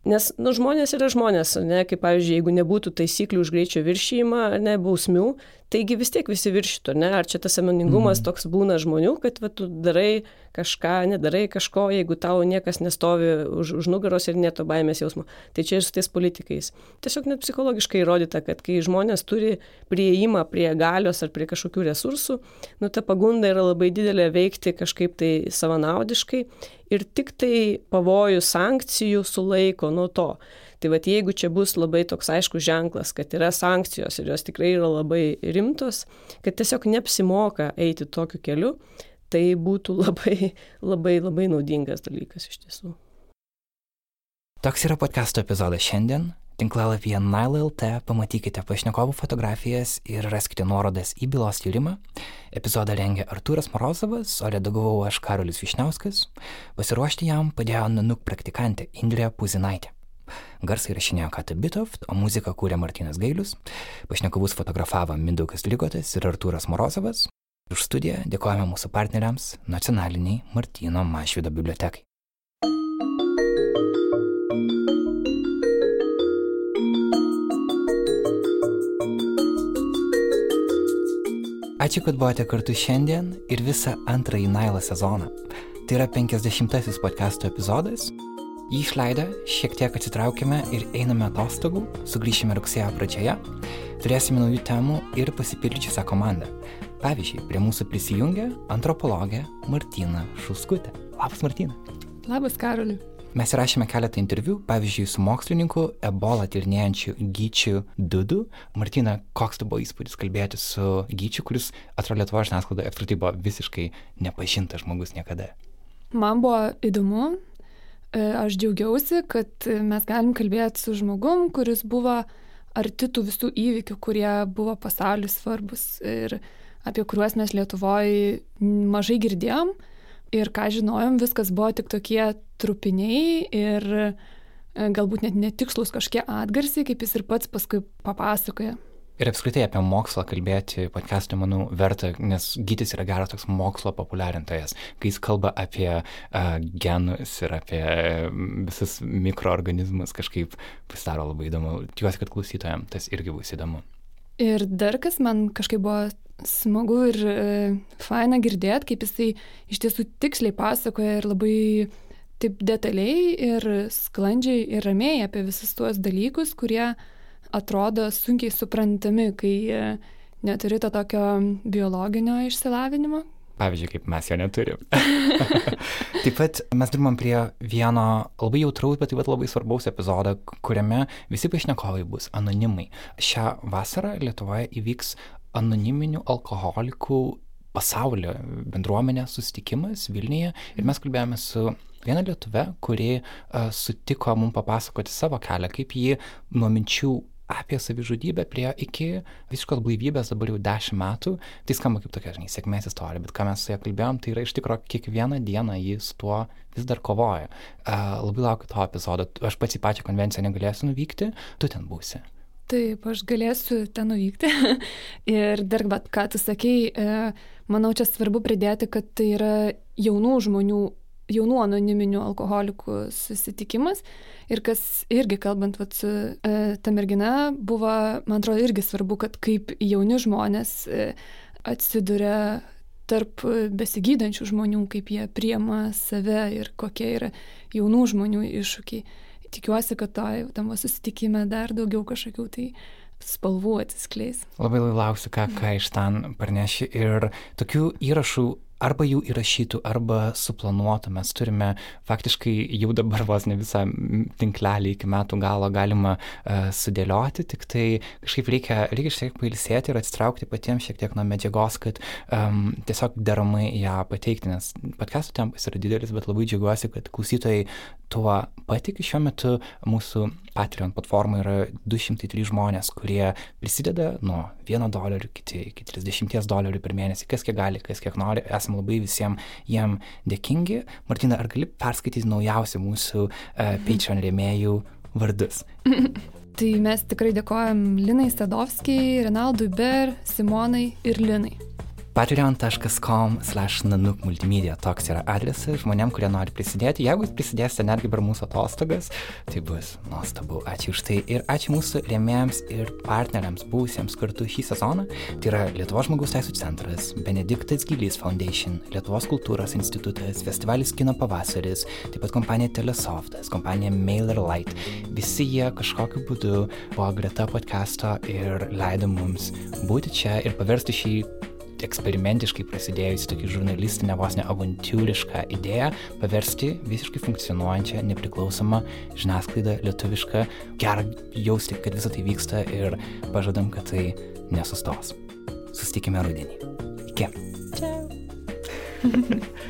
Nes nu, žmonės yra žmonės, ne, kaip pavyzdžiui, jeigu nebūtų taisyklių už greičio viršymą, ne, bausmių, taigi vis tiek visi viršytų, ne, ar čia tas samoningumas mm. toks būna žmonių, kad va, tu darai kažką, nedarai kažko, jeigu tau niekas nestovi už, už nugaros ir neto baimės jausmo. Tai čia ir su tais politikais. Tiesiog net psichologiškai įrodyta, kad kai žmonės turi prieimą prie galios ar prie kažkokių resursų, nu ta pagunda yra labai didelė veikti kažkaip tai savanaudiškai ir tik tai pavojų sankcijų sulaiko nuo to. Tai vad jeigu čia bus labai toks aiškus ženklas, kad yra sankcijos ir jos tikrai yra labai rimtos, kad tiesiog neapsimoka eiti tokiu keliu, tai būtų labai, labai, labai naudingas dalykas iš tiesų. Toks yra podcast'o epizodas šiandien. Tinklalapyje Nile.lt pamatykite pašnekovų fotografijas ir raskite nuorodas į bylos tyrimą. Epizodą rengė Artūras Morozovas, o redagavau aš Karolis Višniauskas. Pasiruošti jam padėjo Nanuk praktikantė Indrė Puzinaitė. Garsai rašinėjo Kata Bitoft, o muziką kūrė Martinas Gailius. Pašnekovus fotografavo Mindaugas Lygotas ir Artūras Morozovas. Už studiją dėkojame mūsų partneriams nacionaliniai Martino Mašvido bibliotekai. Ačiū, kad buvote kartu šiandien ir visą antrąjį Nailo sezoną. Tai yra 50-asis podcast'o epizodas. Jį išleidę, šiek tiek atsitraukime ir einame atostogų, sugrįšime rugsėjo pradžioje, turėsime naujų temų ir pasipildžiusią komandą. Pavyzdžiui, prie mūsų prisijungia antropologė Martina Šuskutė. Labas, Martina. Labas, Karoliu. Mes įrašėme keletą interviu, pavyzdžiui, su mokslininku, ebola tyrinėjančiu Gyčiu Dudu. Martina, koks tu buvo įspūdis kalbėti su Gyčiu, kuris atrodo Lietuvo žiniasklaidoje apskritai buvo visiškai nepažintas žmogus niekada? Man buvo įdomu, aš džiaugiausi, kad mes galim kalbėti su žmogum, kuris buvo arti tų visų įvykių, kurie buvo pasauliu svarbus ir apie kuriuos mes Lietuvoje mažai girdėjom ir ką žinojom, viskas buvo tik tokie trupiniai ir e, galbūt net netikslus kažkokie atgarsiai, kaip jis ir pats paskui papasakoja. Ir apskritai apie mokslą kalbėti podcast'ui, manau, verta, nes gytis yra geras toks mokslo populiarintojas, kai jis kalba apie uh, genus ir apie visus mikroorganizmus, kažkaip pasidaro labai įdomu. Tikiuosi, kad klausytojams tas irgi bus įdomu. Ir dar kas man kažkaip buvo smagu ir e, faina girdėti, kaip jisai iš tiesų tiksliai pasakoja ir labai taip detaliai ir sklandžiai ir ramiai apie visus tuos dalykus, kurie atrodo sunkiai suprantami, kai e, neturi to tokio biologinio išsilavinimo. Pavyzdžiui, kaip mes jo neturim. taip pat mes dirbam prie vieno labai jautraus, bet taip pat labai svarbaus epizodo, kuriame visi pašnekovai bus anonimai. Šią vasarą Lietuvoje įvyks anoniminių alkoholikų pasaulio bendruomenė susitikimas Vilniuje ir mes kalbėjome su viena lietuve, kuri uh, sutiko mums papasakoti savo kelią, kaip ji nuo minčių apie savižudybę prie iki visiškos blaivybės dabar jau dešimt metų. Tai skamba kaip tokia, žinai, sėkmės istorija, bet ką mes su ja kalbėjom, tai yra iš tikrųjų kiekvieną dieną jis tuo vis dar kovoja. Uh, labai laukiu to epizodo. Aš pats į pačią konvenciją negalėsiu nuvykti, tu ten būsi. Taip, aš galėsiu ten nuvykti. ir dar, bet ką tu sakei, e, manau, čia svarbu pridėti, kad tai yra jaunų žmonių, jaunų anoniminių alkoholikų susitikimas. Ir kas irgi, kalbant vat, su e, ta mergina, buvo, man atrodo, irgi svarbu, kad kaip jauni žmonės e, atsiduria tarp besigydančių žmonių, kaip jie priema save ir kokie yra jaunų žmonių iššūkiai tikiuosi, kad to, tam susitikime dar daugiau kažkokių tai spalvų atsiskleis. Labai lauksiu, ką, ką iš ten parneši. Ir tokių įrašų arba jų įrašytų, arba suplanuotų. Mes turime faktiškai jau dabar vos ne visą tinklelį iki metų galo galima uh, sudėlioti, tik tai kažkaip reikia, reikia šiek tiek pailsėti ir atsitraukti patiems šiek tiek nuo medžiagos, kad um, tiesiog deramai ją pateikti, nes podcastų tempas yra didelis, bet labai džiaugiuosi, kad klausytojai tuo patikė. Šiuo metu mūsų Patreon platforma yra 203 žmonės, kurie prisideda nuo 1 dolerio, kiti iki 30 dolerių per mėnesį, kas kiek gali, kas kiek nori. Esame esam labai visiems jiem dėkingi. Martina, ar gali perskaityti naujausią mūsų uh, Patreon rėmėjų vardus? tai mes tikrai dėkojam Linai Stadovskijai, Renaldui Ber, Simonai ir Linai patreon.com slash nanuk multimedia. Toks yra adresas žmonėm, kurie nori prisidėti. Jeigu jūs prisidėsite netgi per mūsų atostogas, tai bus nuostabu. Ačiū už tai ir ačiū mūsų rėmėjams ir partneriams buvusiems kartu šį sezoną. Tai yra Lietuvos žmogaus teisų centras, Benediktas Gilys Foundation, Lietuvos kultūros institutas, festivalis Kino pavasaris, taip pat kompanija Telesoftas, kompanija Mailer Light. Visi jie kažkokiu būdu buvo greta podcast'o ir leido mums būti čia ir paversti šį eksperimentiškai prasidėjusi tokį žurnalistinę, vos ne avantūrišką idėją paversti visiškai funkcionuojančią, nepriklausomą žiniasklaidą lietuvišką. Gerą jausti, kad visa tai vyksta ir pažadam, kad tai nesustos. Sustikime rudenį. Iki. Čia.